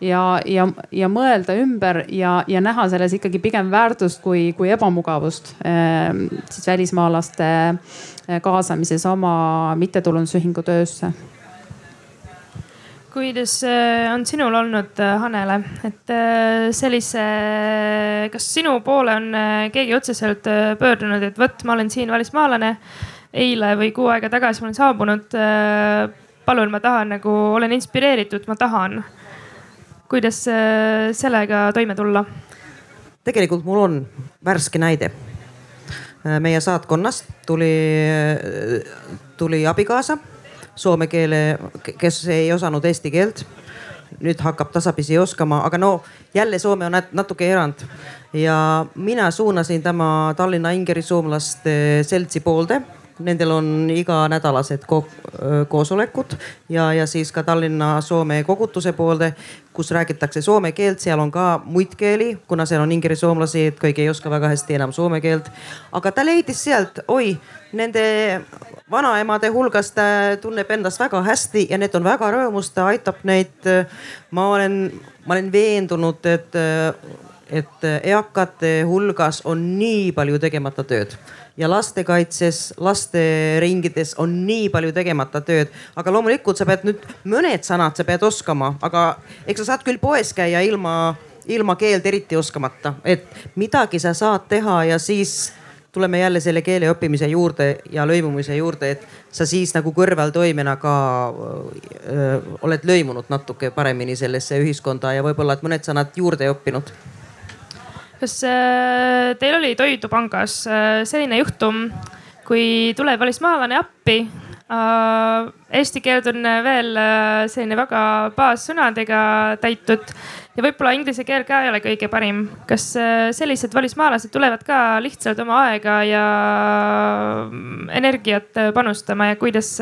ja, ja, ja mõelda ümber ja, ja näha selles ikkagi pigem väärtust kui, kui ebamugavust ehm, siis välismaalaste eh, kaasamises oma mittetulundusühingu töösse kuidas eh, on sinul olnud, eh, Hanele, et sellise, kas sinu poole on keegi otseselt pöördunud, et vot, ma olen siin välismaalane. eile või kuu aega tagasi ma olen saabunud. palun, ma tahan nagu, olen inspireeritud, ma tahan kuidas äh, sellega toime tulla? tegelikult mul on värske näide. Äh, meie saatkonnast tuli, äh, tuli abikaasa soome keele, kes ei osanud eesti keelt. nüüd hakkab tasapisi oskama, aga no jälle Soome on natuke erand. ja mina suunasin tema Tallinna Ingeri soomlaste seltsi poolde Nendel on iganädalased ko koosolekud ja, ja siis ka Tallinna Soome kogutuse poolde, kus räägitakse soome keelt, seal on ka muid keeli, kuna seal on ingeri soomlasi, et kõik ei oska väga hästi enam soome keelt. aga ta leidis sealt, oi, nende vanaemade hulgas ta tunneb endast väga hästi ja need on väga rõõmus, ta aitab neid. ma olen, ma olen veendunud, et et eakate hulgas on nii palju tegemata tööd ja lastekaitses, lasteringides on nii palju tegemata tööd, aga loomulikult sa pead nüüd mõned sõnad sa pead oskama, aga eks sa saad küll poes käia ilma, ilma keelt eriti oskamata, et midagi sa saad teha ja siis tuleme jälle selle keele õppimise juurde ja lõimumise juurde, et sa siis nagu kõrvaltoimena ka öö, oled lõimunud natuke paremini sellesse ühiskonda ja võib-olla, et mõned sõnad juurde õppinud. Kas äh, teil oli Toidupangas äh, selline juhtum, kui tuleb välismaalane appi äh,? Eesti keeld on veel selline väga baassõnadega täitud ja võib-olla inglise keel ka ei ole kõige parim. kas sellised välismaalased tulevad ka lihtsalt oma aega ja energiat panustama ja kuidas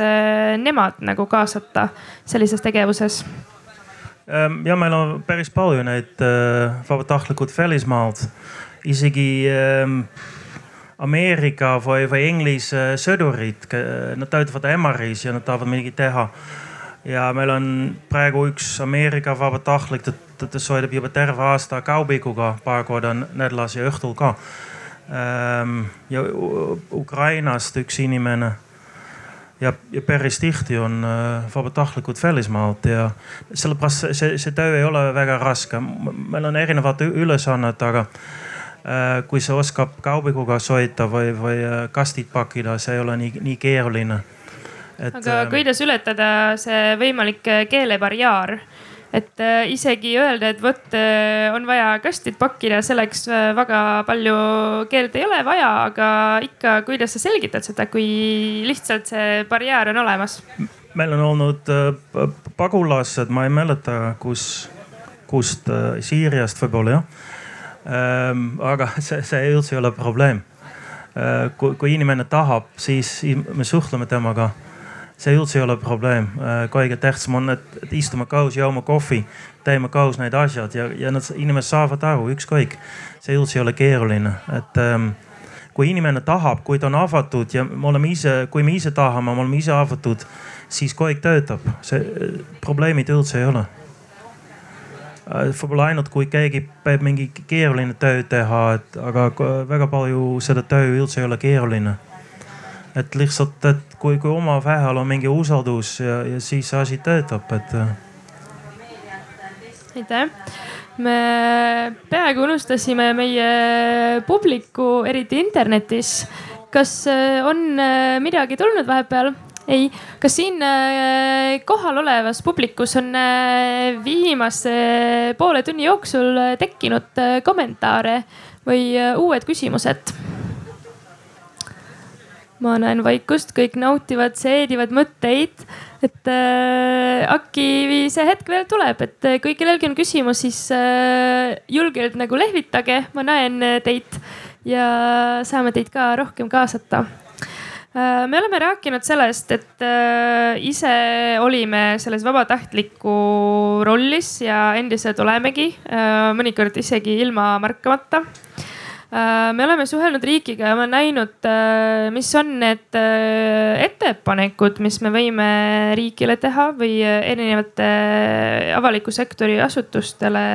nemad nagu kaasata sellises tegevuses? Ehm, ja meil on päris palju neid äh, vabatahtlikud välismaalt, isegi ähm, Ameerika või, või Inglise sõdurid, nad töötavad MRI-s ja nad tahavad midagi teha ja meil on praegu üks Ameerika vabatahtlik, ta, ta soetab juba terve aasta kaubikuga paar korda nädalas ja õhtul ka. Ehm, ja Ukrainast üks inimene ja, ja päris tihti on äh, vabatahtlikud välismaalt ja sellepärast see, see töö ei ole väga raske. meil on erinevad ülesanded, aga äh, kui sa oskad kaubikuga soeta või, või äh, kastid pakkida, see ei ole nii, nii keeruline et. aga kuidas ületada see võimalik keelebarjaar? Et äh, isegi öelda, et vot äh, on vaja kastid pakkida, selleks väga palju keelt ei ole vaja, aga ikka, kuidas sa selgitad seda, kui lihtsalt see barjäär on olemas? meil on olnud pagulased, ma ei mäleta, kus, kust, Siiriast võib-olla jah. Ähm, aga see, see üldse ei ole probleem. kui, kui inimene tahab, siis me suhtleme temaga see üldse ei ole probleem. Äh, kõige tähtsam on, et, et istume koos, joome kohvi, teeme koos need asjad ja, ja nad, inimesed saavad aru, ükskõik. see üldse ei ole keeruline, et ähm, kui inimene tahab, kui ta on avatud ja me oleme ise, kui me ise tahame, me oleme ise avatud, siis kõik töötab, see probleemid üldse ei ole äh, võib-olla ainult kui keegi peab mingi keeruline töö teha, et aga väga palju seda töö üldse ei ole keeruline et lihtsalt, et kui, kui omavahel on mingi usaldus ja, ja siis see asi töötab, et. Äh. aitäh me peaaegu unustasime meie publiku, eriti internetis. kas äh, on äh, midagi tulnud vahepeal? ei, kas siin kohal olevas publikus on viimase poole tunni jooksul tekkinud kommentaare või uued küsimused? Ma näen vaikust, kõik nautivad, seedivad mõtteid. et äh, äkki see hetk veel tuleb, et äh, kui kellelgi on küsimus, siis äh, julgelt nagu lehvitage, ma näen teid ja saame teid ka rohkem kaasata äh, me oleme rääkinud sellest, et äh, ise olime selles vabatahtliku rollis ja endiselt olemegi äh,, mõnikord isegi ilma märkamata Äh, me oleme suhelnud riigiga ja ma olen näinud, äh, mis on need äh, ettepanekud, mis me võime riigile teha või erinevate avaliku sektori asutustele,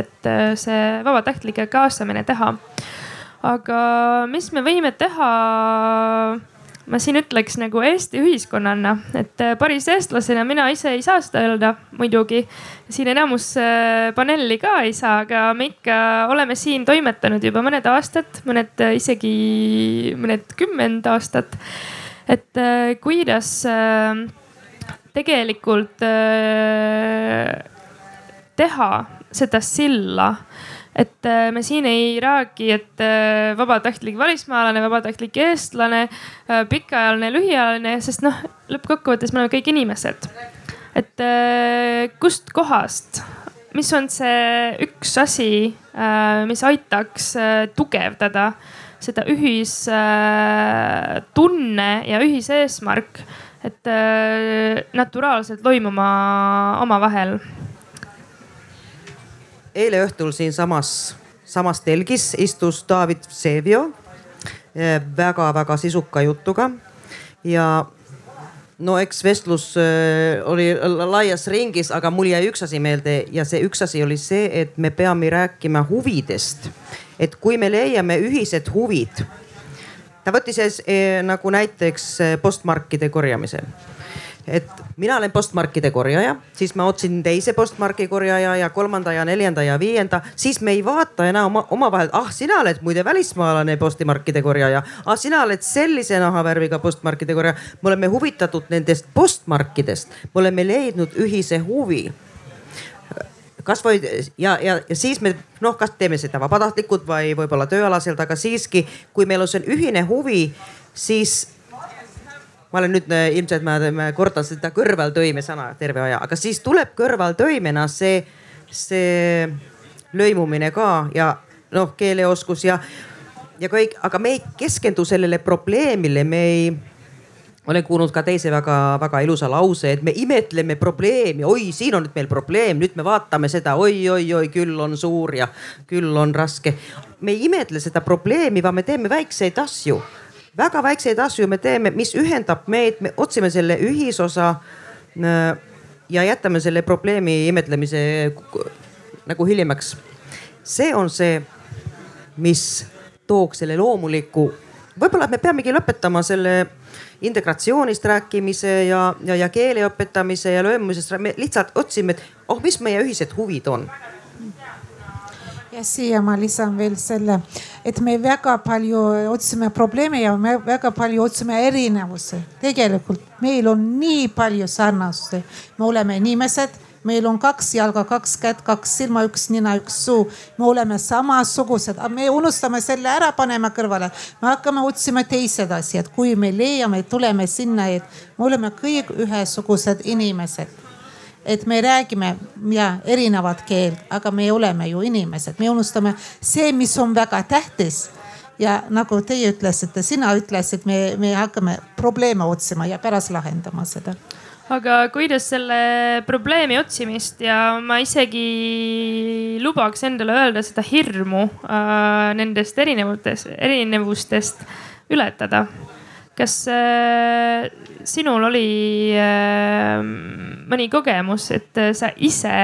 et see vabatahtlike kaasamine teha. aga mis me võime teha ma siin ütleks nagu Eesti ühiskonnana, et äh, päris eestlasena mina ise ei saa seda öelda muidugi. siin enamus äh, paneeli ka ei saa, aga me ikka oleme siin toimetanud juba mõned aastad, mõned äh, isegi mõned kümmend aastat. et kuidas tegelikult teha seda silla et äh, me siin ei räägi, et äh, vabatahtlik välismaalane, vabatahtlik eestlane, äh, pikaajaline, lühiajaline, sest noh, lõppkokkuvõttes me oleme kõik inimesed. et kust kohast, mis on see üks asi, mis aitaks tugevdada seda ühistunne ja ühiseesmärk, et naturaalselt loimuma omavahel eile õhtul siinsamas, samas telgis istus David Vsevio väga-väga sisuka jutuga ja no eks vestlus äh, oli laias ringis, aga mul jäi üks asi meelde ja see üks asi oli see, et me peame rääkima huvidest. et kui me leiame ühised huvid, ta võttis eh, nagu näiteks eh, postmarkide korjamise et mina olen postmarkide korjaja, siis ma otsin teise postmarki korjaja ja kolmanda ja neljanda ja viienda, siis me ei vaata enam omavahel, ah, sina oled muide välismaalane postmarkide korjaja, ah, sina oled sellise nahavärviga postmarkide korjaja. me oleme huvitatud nendest postmarkidest, me oleme leidnud ühise huvi. Kasvõi ja, ja, ja siis me noh, kas teeme seda vabatahtlikult või võib-olla tööalaselt, aga siiski, kui meil on see ühine huvi, siis ma olen nüüd äh, ilmselt ma, kordan seda kõrvaltöime sõna terve aja, aga siis tuleb kõrvaltöimena see, see lõimumine ka ja noh, keeleoskus ja, ja kõik, aga me ei keskendu sellele probleemile, me ei olen kuulnud ka teise väga-väga ilusa lause, et me imetleme probleemi, oi, siin on nüüd meil probleem, nüüd me vaatame seda oi, oi, oi, küll on suur ja küll on raske. me ei imetle seda probleemi, vaid me teeme väikseid asju väga väikseid asju me teeme, mis ühendab meid, me otsime selle ühisosa äh, ja jätame selle probleemi imetlemise nagu hiljemaks. see on see, mis tooks selle loomuliku, võib-olla me peamegi lõpetama selle integratsioonist rääkimise ja, ja, ja keele õpetamise ja löömisest, me lihtsalt otsime, et oh, mis meie ühised huvid on ja siia ma lisan veel selle, et me väga palju otsime probleeme ja me väga palju otsime erinevusi. tegelikult meil on nii palju sarnasusi, me oleme inimesed meil on kaks jalga, kaks kätt, kaks silma, üks nina, üks suu. me oleme samasugused, aga me unustame selle ära, paneme kõrvale. me hakkame otsima teised asjad, kui me leiame, tuleme sinna, et me oleme kõik ühesugused inimesed et me räägime ja erinevat keelt, aga me oleme ju inimesed, me unustame see, mis on väga tähtis. ja nagu teie ütlesite, sina ütlesid, me, me hakkame probleeme otsima ja pärast lahendama seda. Aga kuidas selle probleemi otsimist ja ma isegi lubaks endale öelda seda hirmu äh, nendest erinevutest, erinevustest ületada. Kas äh, sinul oli äh, mõni kogemus, et äh, sa ise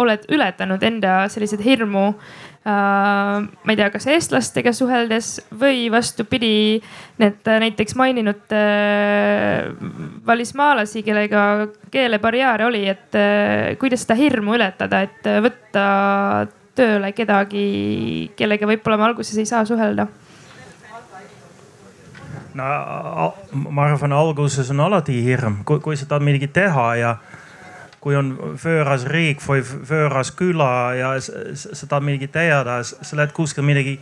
oled ületanud enda sellised hirmu äh,? ma ei tea, kas eestlastega suheldes või vastupidi, need äh, näiteks maininud äh, välismaalasi, kellega keelebarjäär oli, et äh, kuidas seda hirmu ületada, et võtta tööle kedagi, kellega võib-olla me alguses ei saa suhelda no ma arvan, alguses on alati hirm, kui, sa tahad midagi teha ja kui on võõras riik või võõras küla ja sa tahad midagi teada, sa lähed kuskil midagi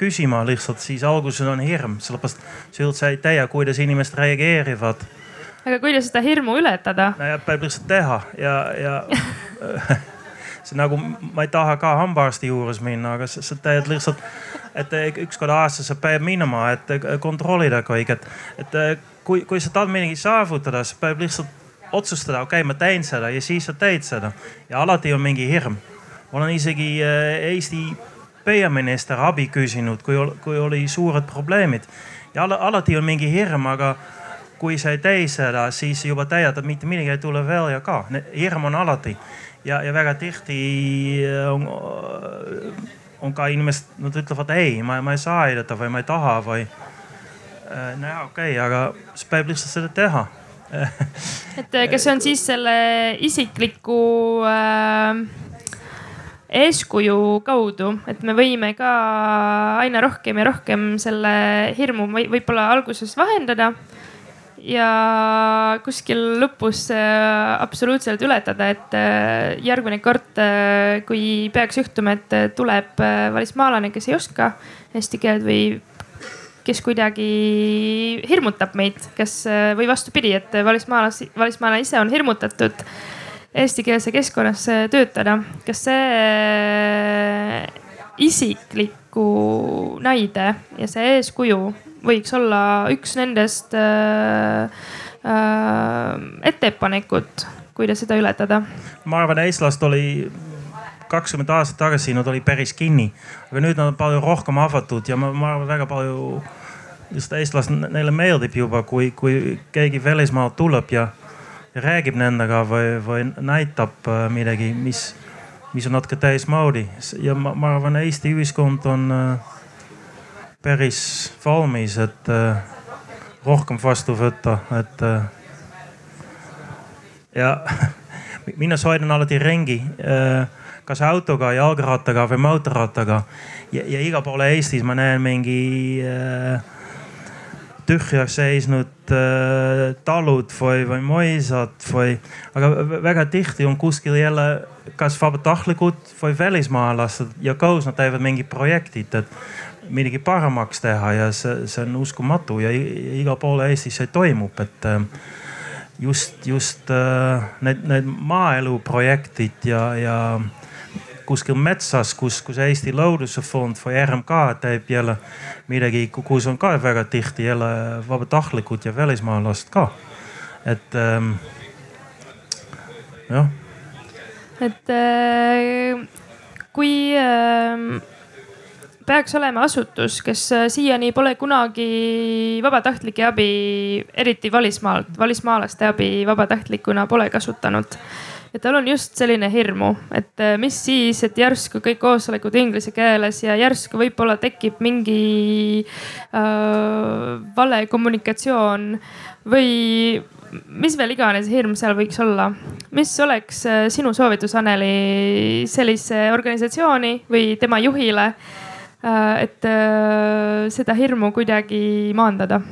küsima lihtsalt, siis alguses on hirm, sellepärast sa üldse ei tea, kuidas inimesed reageerivad. aga kuidas seda hirmu ületada? peab lihtsalt teha ja, ja nagu, ma ei taha ka hambaarsti juures minna, aga sa, sa teed lihtsalt et eh, üks kord aastas sa pead minema, et eh, kontrollida kõik, et, et eh, kui, kui sa tahad midagi saavutada, sa pead lihtsalt otsustada, okei okay,, ma teen seda ja siis sa teed seda ja alati on mingi hirm. ma olen isegi Eesti peaminister abi küsinud, kui, kui oli suured probleemid ja alati on mingi hirm, aga kui sa ei tee seda, siis juba tead, et mitte midagi ei tule välja ka. hirm on alati ja, ja väga tihti on on ka inimesed, nad ütlevad ei, ma, ma ei saa aidata või ma ei taha või. Äh, no jaa, okei okay,, aga siis peab lihtsalt seda teha et äh, kas see on siis selle isikliku äh, eeskuju kaudu, et me võime ka aina rohkem ja rohkem selle hirmu võib-olla alguses vahendada ja kuskil lõpus absoluutselt ületada, et äh, järgmine kord, äh, kui peaks juhtuma, et äh, tuleb välismaalane, kes ei oska eesti keelt või kes kuidagi hirmutab meid, kes või vastupidi, et välismaalas, välismaalane ise on hirmutatud eestikeelse keskkonnas töötada. kas see isikliku näide ja see eeskuju võiks olla üks nendest äh, äh, ettepanekut, kuidas seda ületada? ma arvan, eestlast oli kakskümmend aastat tagasi nad olid päris kinni, aga nüüd nad on palju rohkem avatud ja ma, ma arvan väga palju just eestlased, neile meeldib juba, kui, kui keegi välismaalt tuleb ja, ja räägib nendega või, või näitab äh, midagi, mis, mis on natuke teismoodi. ja ma, ma arvan, Eesti ühiskond on äh, päris valmis, et äh, rohkem vastu võtta, et ja mina sõidan alati ringi kas autoga, jalgrattaga või mootorrattaga. Ja, ja igal pool Eestis ma näen mingi äh, tühjaks seisnud äh, talud või, või mõisad või, aga väga tihti on kuskil jälle kas vabatahtlikud või välismaalased ja koos nad teevad mingid projektid, et midagi paremaks teha ja see, see on uskumatu ja igal pool Eestis see toimub, et äh, just, just äh, need, need maaeluprojektid ja, ja kuskil metsas, kus, kus Eesti Looduse Fond või RMK teeb jälle midagi, kus on ka väga tihti jälle vabatahtlikud ja välismaalased ka. et ähm, jah. et äh, kui äh, peaks olema asutus, kes äh, siiani pole kunagi vabatahtlike abi, eriti välismaalt, välismaalaste abi vabatahtlikuna pole kasutanud ja tal on just selline hirmu, et äh, mis siis, et järsku kõik koosolekud inglise keeles ja järsku võib-olla tekib mingi äh, vale kommunikatsioon või mis veel iganes hirm seal võiks olla. mis oleks äh, sinu soovitus Anneli sellise organisatsiooni või tema juhile et äh, seda hirmu kuidagi maandada?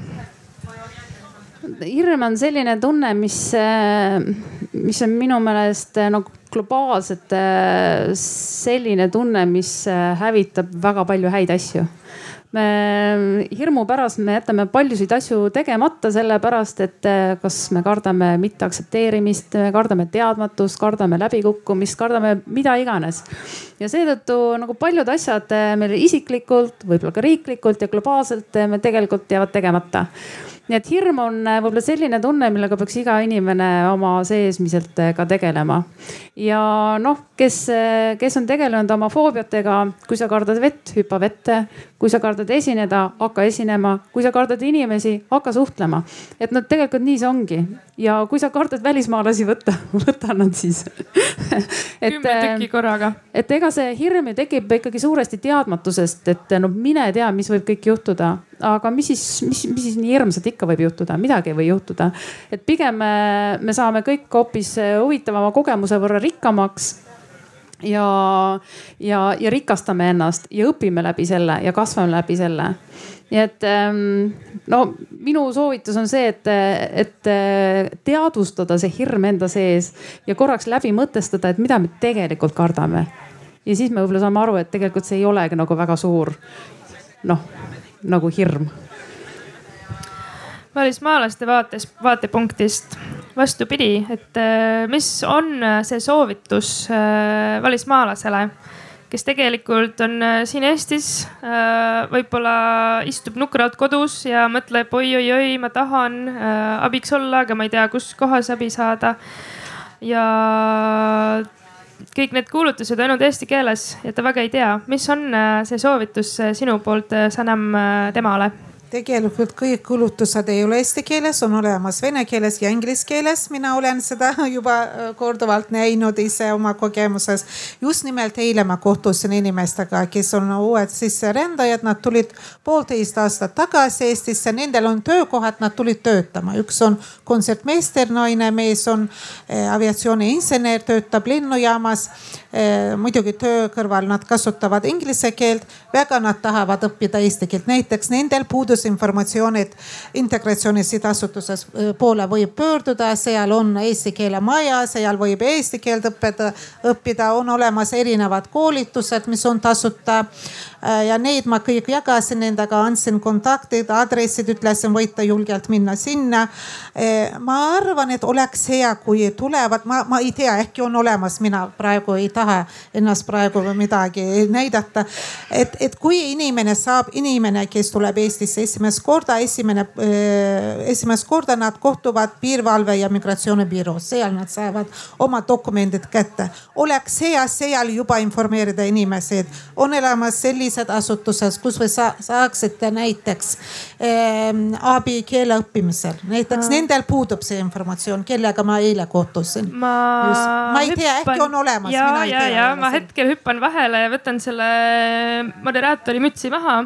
hirm on selline tunne, mis, äh, mis on minu meelest äh, nagu globaalselt äh, selline tunne, mis hävitab väga palju häid asju me hirmu pärast me jätame paljusid asju tegemata, sellepärast et kas me kardame mitteaktsepteerimist, kardame teadmatust, kardame läbikukkumist, kardame mida iganes. ja seetõttu nagu paljud asjad meil isiklikult, võib-olla ka riiklikult ja globaalselt me tegelikult jäävad tegemata nii et hirm on äh, võib-olla selline tunne, millega peaks iga inimene oma seesmiselt äh, ka tegelema. ja noh, kes, äh, kes on tegelenud oma foobiatega, kui sa kardad vett, hüppa vette. kui sa kardad esineda, hakka esinema. kui sa kardad inimesi, hakka suhtlema. et noh, tegelikult nii see ongi. ja kui sa kardad välismaalasi võtta, võta nad siis kümme tükki korraga. et ega see hirm ju tekib ikkagi suuresti teadmatusest, et no mine tea, mis võib kõik juhtuda aga mis siis, mis, mis siis nii hirmsat ikka võib juhtuda, midagi ei või juhtuda. et pigem me, me saame kõik hoopis huvitavama kogemuse võrra rikkamaks ja, ja, ja rikastame ennast ja õpime läbi selle ja kasvame läbi selle. nii et ähm, no minu soovitus on see, et, et teadvustada see hirm enda sees ja korraks läbi mõtestada, et mida me tegelikult kardame. ja siis me võib-olla saame aru, et tegelikult see ei olegi nagu väga suur noh nagu hirm? välismaalaste vaates, vaatepunktist vastupidi, et äh, mis on äh, see soovitus äh, välismaalasele, kes tegelikult on siin Eestis, võib-olla istub nukralt kodus ja mõtleb oi-oi-oi, ma tahan abiks olla, aga ma ei tea, kus kohas abi saada. ja kõik need kuulutused ainult eesti keeles ja ta väga ei tea, mis on äh, see soovitus äh, sinu poolt, äh, Sanam, temale tegelikult kõik kulutused ei ole eesti keeles, on olemas vene keeles ja inglise keeles. mina olen seda juba äh, korduvalt näinud ise oma kogemuses. just nimelt eile ma kohtusin inimestega, kes on uued sisserändajad, nad tulid poolteist aastat tagasi Eestisse, nendel on töökohad, nad tulid töötama. üks on kontsertmeister, naine, mees on äh, aviatsiooniinsener, töötab lennujaamas. Muidugi töö kõrval nad kasutavad inglise keelt, väga nad tahavad õppida eesti keelt, näiteks nendel puudus informatsioon, et integratsiooni sihtasutuses äh, poole võib pöörduda, seal on eesti keele maja, seal võib eesti keelt õppida, õppida, on olemas erinevad koolitused, mis on tasuta. Äh, ja neid ma kõik jagasin nendega, andsin kontaktid, aadressid, ütlesin, võite julgelt minna sinna. Ma arvan, et oleks hea, kui tulevad, ma, ma ei tea, äkki on olemas, mina praegu ei taha ennast praegu midagi näidata. et, et kui inimene saab, inimene, kes tuleb Eestisse esimest korda, esimene äh,, esimest korda nad kohtuvad piirivalve ja migratsioonibüroos, seal nad saavad oma dokumendid kätte. oleks hea seal juba informeerida inimesi, et on olemas sellised asutused, kus või sa, saaksite näiteks äh, abi keele õppimisel, näiteks mm. nendel puudub see informatsioon, kellega ma eile kohtusin. ma, ei tea, äkki on olemas. ja, ja, ja ma hetkel hüppan vahele ja võtan selle moderaatori mütsi maha.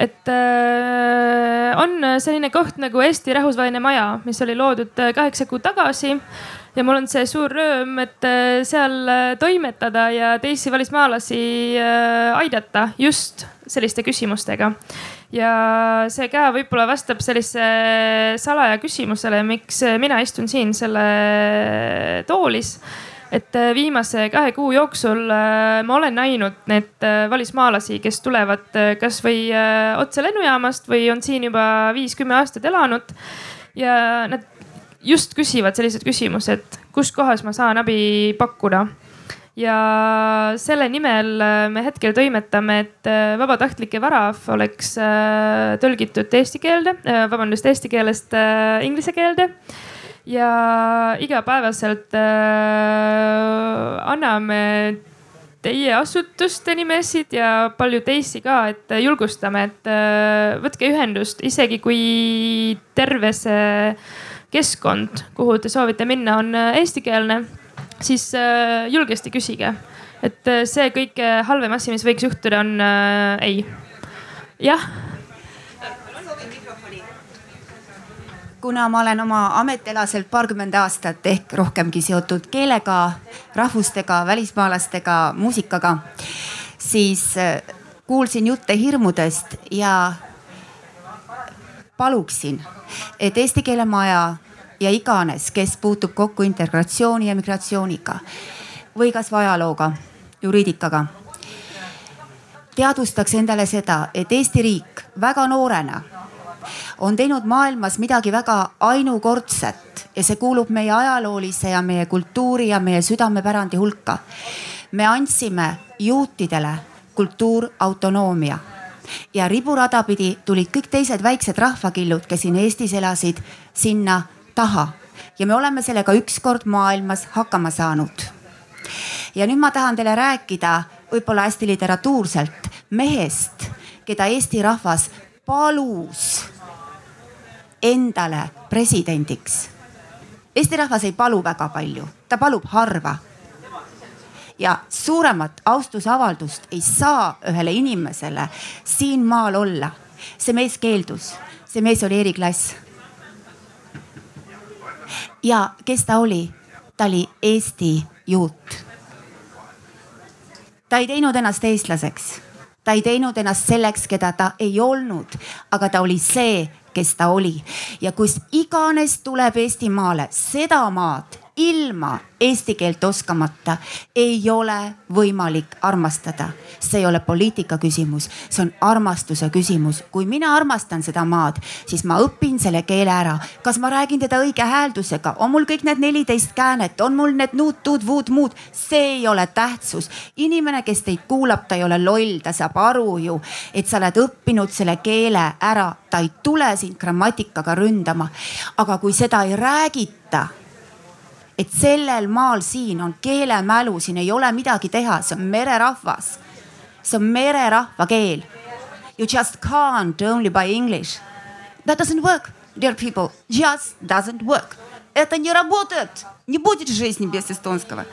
Et äh, on selline koht nagu Eesti Rahvusvaheline Maja, mis oli loodud äh, kaheksa kuud tagasi. Ja mul on see suur rõõm, et äh, seal äh, toimetada ja teisi välismaalasi aidata just selliste küsimustega. ja see ka võib-olla vastab sellise salaja küsimusele, miks mina istun siin selle toolis et viimase kahe kuu jooksul ma olen näinud need välismaalasi, kes tulevad kasvõi otse lennujaamast või on siin juba viis-kümme aastat elanud. ja nad just küsivad sellised küsimused, kus kohas ma saan abi pakkuda ja selle nimel äh, me hetkel toimetame, et äh, vabatahtlike värav oleks äh, tõlgitud eesti keelde, vabandust, eesti keelest inglise keelde. Ja igapäevaselt anname teie asutuste nimesid ja palju teisi ka, et julgustame, et võtke ühendust, isegi kui terve see keskkond, kuhu te soovite minna, on äh, eestikeelne, siis äh, julgesti küsige. et äh, see kõige halvem asi, mis võiks juhtuda, on äh, ei. jah kuna ma olen oma ametialaselt paarkümmend aastat ehk rohkemgi seotud keelega, rahvustega, välismaalastega, muusikaga, siis kuulsin jutte hirmudest ja paluksin, et Eesti Keele Maja ja iganes, kes puutub kokku integratsiooni ja migratsiooniga või kasvõi ajalooga, juriidikaga. teadvustaks endale seda, et Eesti riik väga noorena on teinud maailmas midagi väga ainukordset ja see kuulub meie ajaloolise ja meie kultuuri ja meie südamepärandi hulka. me andsime juutidele kultuurautonoomia ja riburada pidi tulid kõik teised väiksed rahvakillud, kes siin Eestis elasid, sinna taha ja me oleme sellega ükskord maailmas hakkama saanud. ja nüüd ma tahan teile rääkida võib-olla hästi literatuurselt mehest, keda Eesti rahvas palus endale presidendiks. Eesti rahvas ei palu väga palju, ta palub harva ja suuremat austusavaldust ei saa ühele inimesele siin maal olla. see mees keeldus, see mees oli Erik Lass. ja kes ta oli? ta oli Eesti juut. ta ei teinud ennast eestlaseks, ta ei teinud ennast selleks, keda ta ei olnud, aga ta oli see, kes ta oli. Ja kus iganes tuleb Eestimaale seda maad ilma eesti keelt oskamata ei ole võimalik armastada. see ei ole poliitika küsimus, see on armastuse küsimus. kui mina armastan seda maad, siis ma õpin selle keele ära. kas ma räägin teda õige hääldusega, on mul kõik need neliteist käänet, on mul need nuud, tuud, vuud, muud, see ei ole tähtsus. inimene, kes teid kuulab, ta ei ole loll, ta saab aru ju, et sa oled õppinud selle keele ära, ta ei tule sind grammatikaga ründama. aga kui seda ei räägita et sellel maal siin on keelemälu, siin ei ole midagi teha, see on mererahvas. see on mererahva keel. You just can't only by english. That doesn't work, dear people, just doesn't work. Это не работает, не будет жизни без эстонского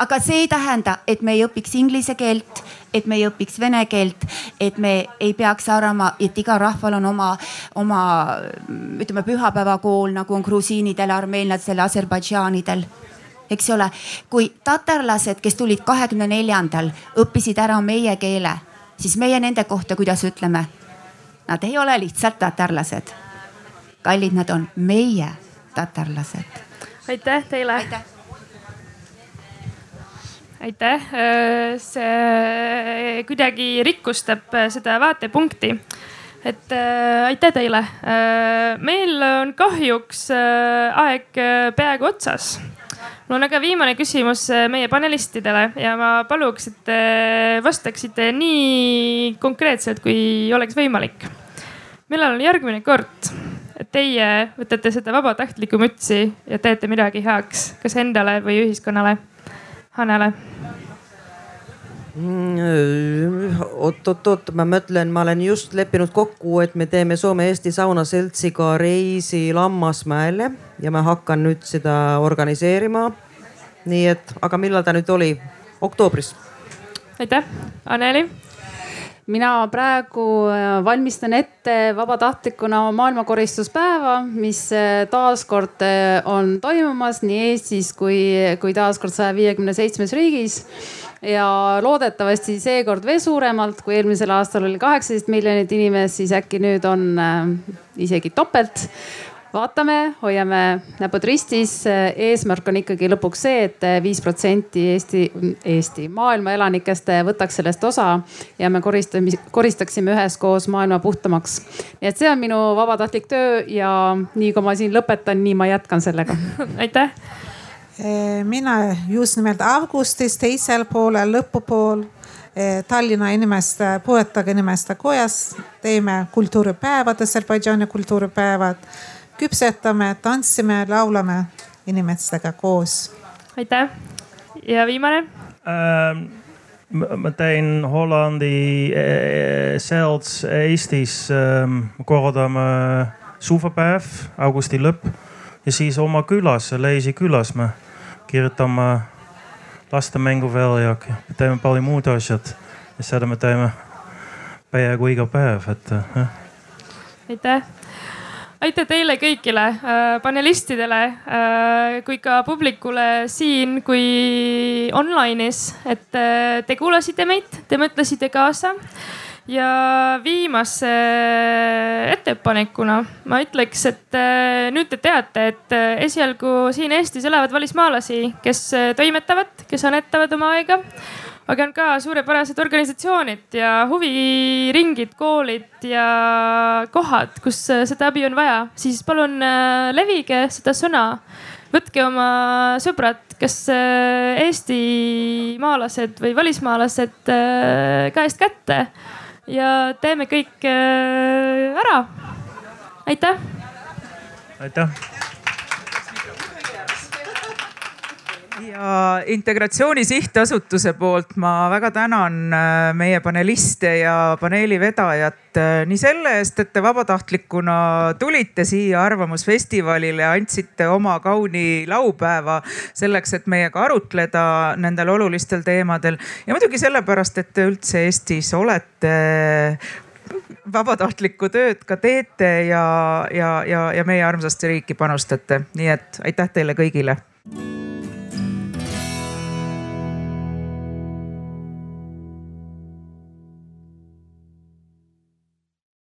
aga see ei tähenda, et me ei õpiks inglise keelt, et me ei õpiks vene keelt, et me ei peaks arvama, et igal rahval on oma, oma ütleme pühapäevakool, nagu on grusiinidel, armeenlastel, aserbaidžaanidel eks ole, kui tatarlased, kes tulid kahekümne neljandal, õppisid ära meie keele, siis meie nende kohta, kuidas ütleme? Nad ei ole lihtsalt tatarlased. kallid, nad on meie tatarlased. aitäh teile. aitäh aitäh, äh, see kuidagi rikkustab äh, seda vaatepunkti. et äh, aitäh teile. meil on kahjuks aeg peaaegu otsas. mul on aga viimane küsimus meie panelistidele ja ma paluks, et te vastaksite nii konkreetselt, kui oleks võimalik. millal on järgmine kord, teie võtate seda vabatahtlikku mütsi ja teete midagi heaks, kas endale või ühiskonnale? Hanele oot-oot-oot, ma mõtlen, ma olen just leppinud kokku, et me teeme Soome-Eesti Sauna Seltsiga reisi Lammasmäele ja ma hakkan nüüd seda organiseerima. nii et, aga millal ta nüüd oli? oktoobris. aitäh, Anneli mina praegu äh, valmistan ette vabatahtlikuna maailmakoristuspäeva, mis äh, taaskord äh, on toimumas nii Eestis kui, kui taaskord saja viiekümne seitsmes riigis. Ja loodetavasti seekord veel suuremalt, kui eelmisel aastal oli kaheksateist miljonit inimest, siis äkki nüüd on isegi topelt vaatame, hoiame näpud ristis. eesmärk on ikkagi lõpuks see et, et viis protsenti Eesti, Eesti, maailma elanikest võtaks sellest osa ja me koristame, koristaksime üheskoos maailma puhtamaks. nii et see on minu vabatahtlik töö ja nii kui ma siin lõpetan, nii ma jätkan sellega aitäh mina just nimelt augustis teisel poolel, lõpupool eh, Tallinna inimeste, puuetega inimeste kojas teeme kultuuripäevad, Aserbaidžaani kultuuripäevad. Küpsetame, tantsime, laulame inimestega koos. aitäh ja viimane ähm,? ma teen Hollandi äh, selts Eestis ähm,, korraldame suvepäev, augusti lõpp ja siis oma külas, Leisi külas me kirjoitame lastemängu veel ja teeme palju muud asjad. ja seda me teeme peaaegu iga päev, et jah. aitäh aitäh teile kõigile äh, panelistidele äh, kui ka publikule siin kui online'is, et äh, te kuulasite meid, te mõtlesite kaasa. Ja viimase ettepanekuna ma ütleks, et nüüd te teate, et esialgu siin Eestis elavad välismaalasi, kes toimetavad, kes annetavad oma aega aga on ka suurepärased organisatsioonid ja huviringid, koolid ja kohad, kus seda abi on vaja, siis palun levige seda sõna. võtke oma sõbrad, kes eestimaalased või välismaalased käest kätte ja teeme kõik äh, ära. aitäh. aitäh ja Integratsiooni Sihtasutuse poolt ma väga tänan äh, meie paneliste ja paneeli vedajat äh, nii selle eest, et te vabatahtlikuna tulite siia Arvamusfestivalile, andsite oma kauni laupäeva selleks, et meiega arutleda nendel olulistel teemadel ja muidugi sellepärast, et te üldse Eestis olete vabatahtlikku tööd ka teete ja, ja, ja, ja meie armsasse riiki panustate. nii et aitäh teile kõigile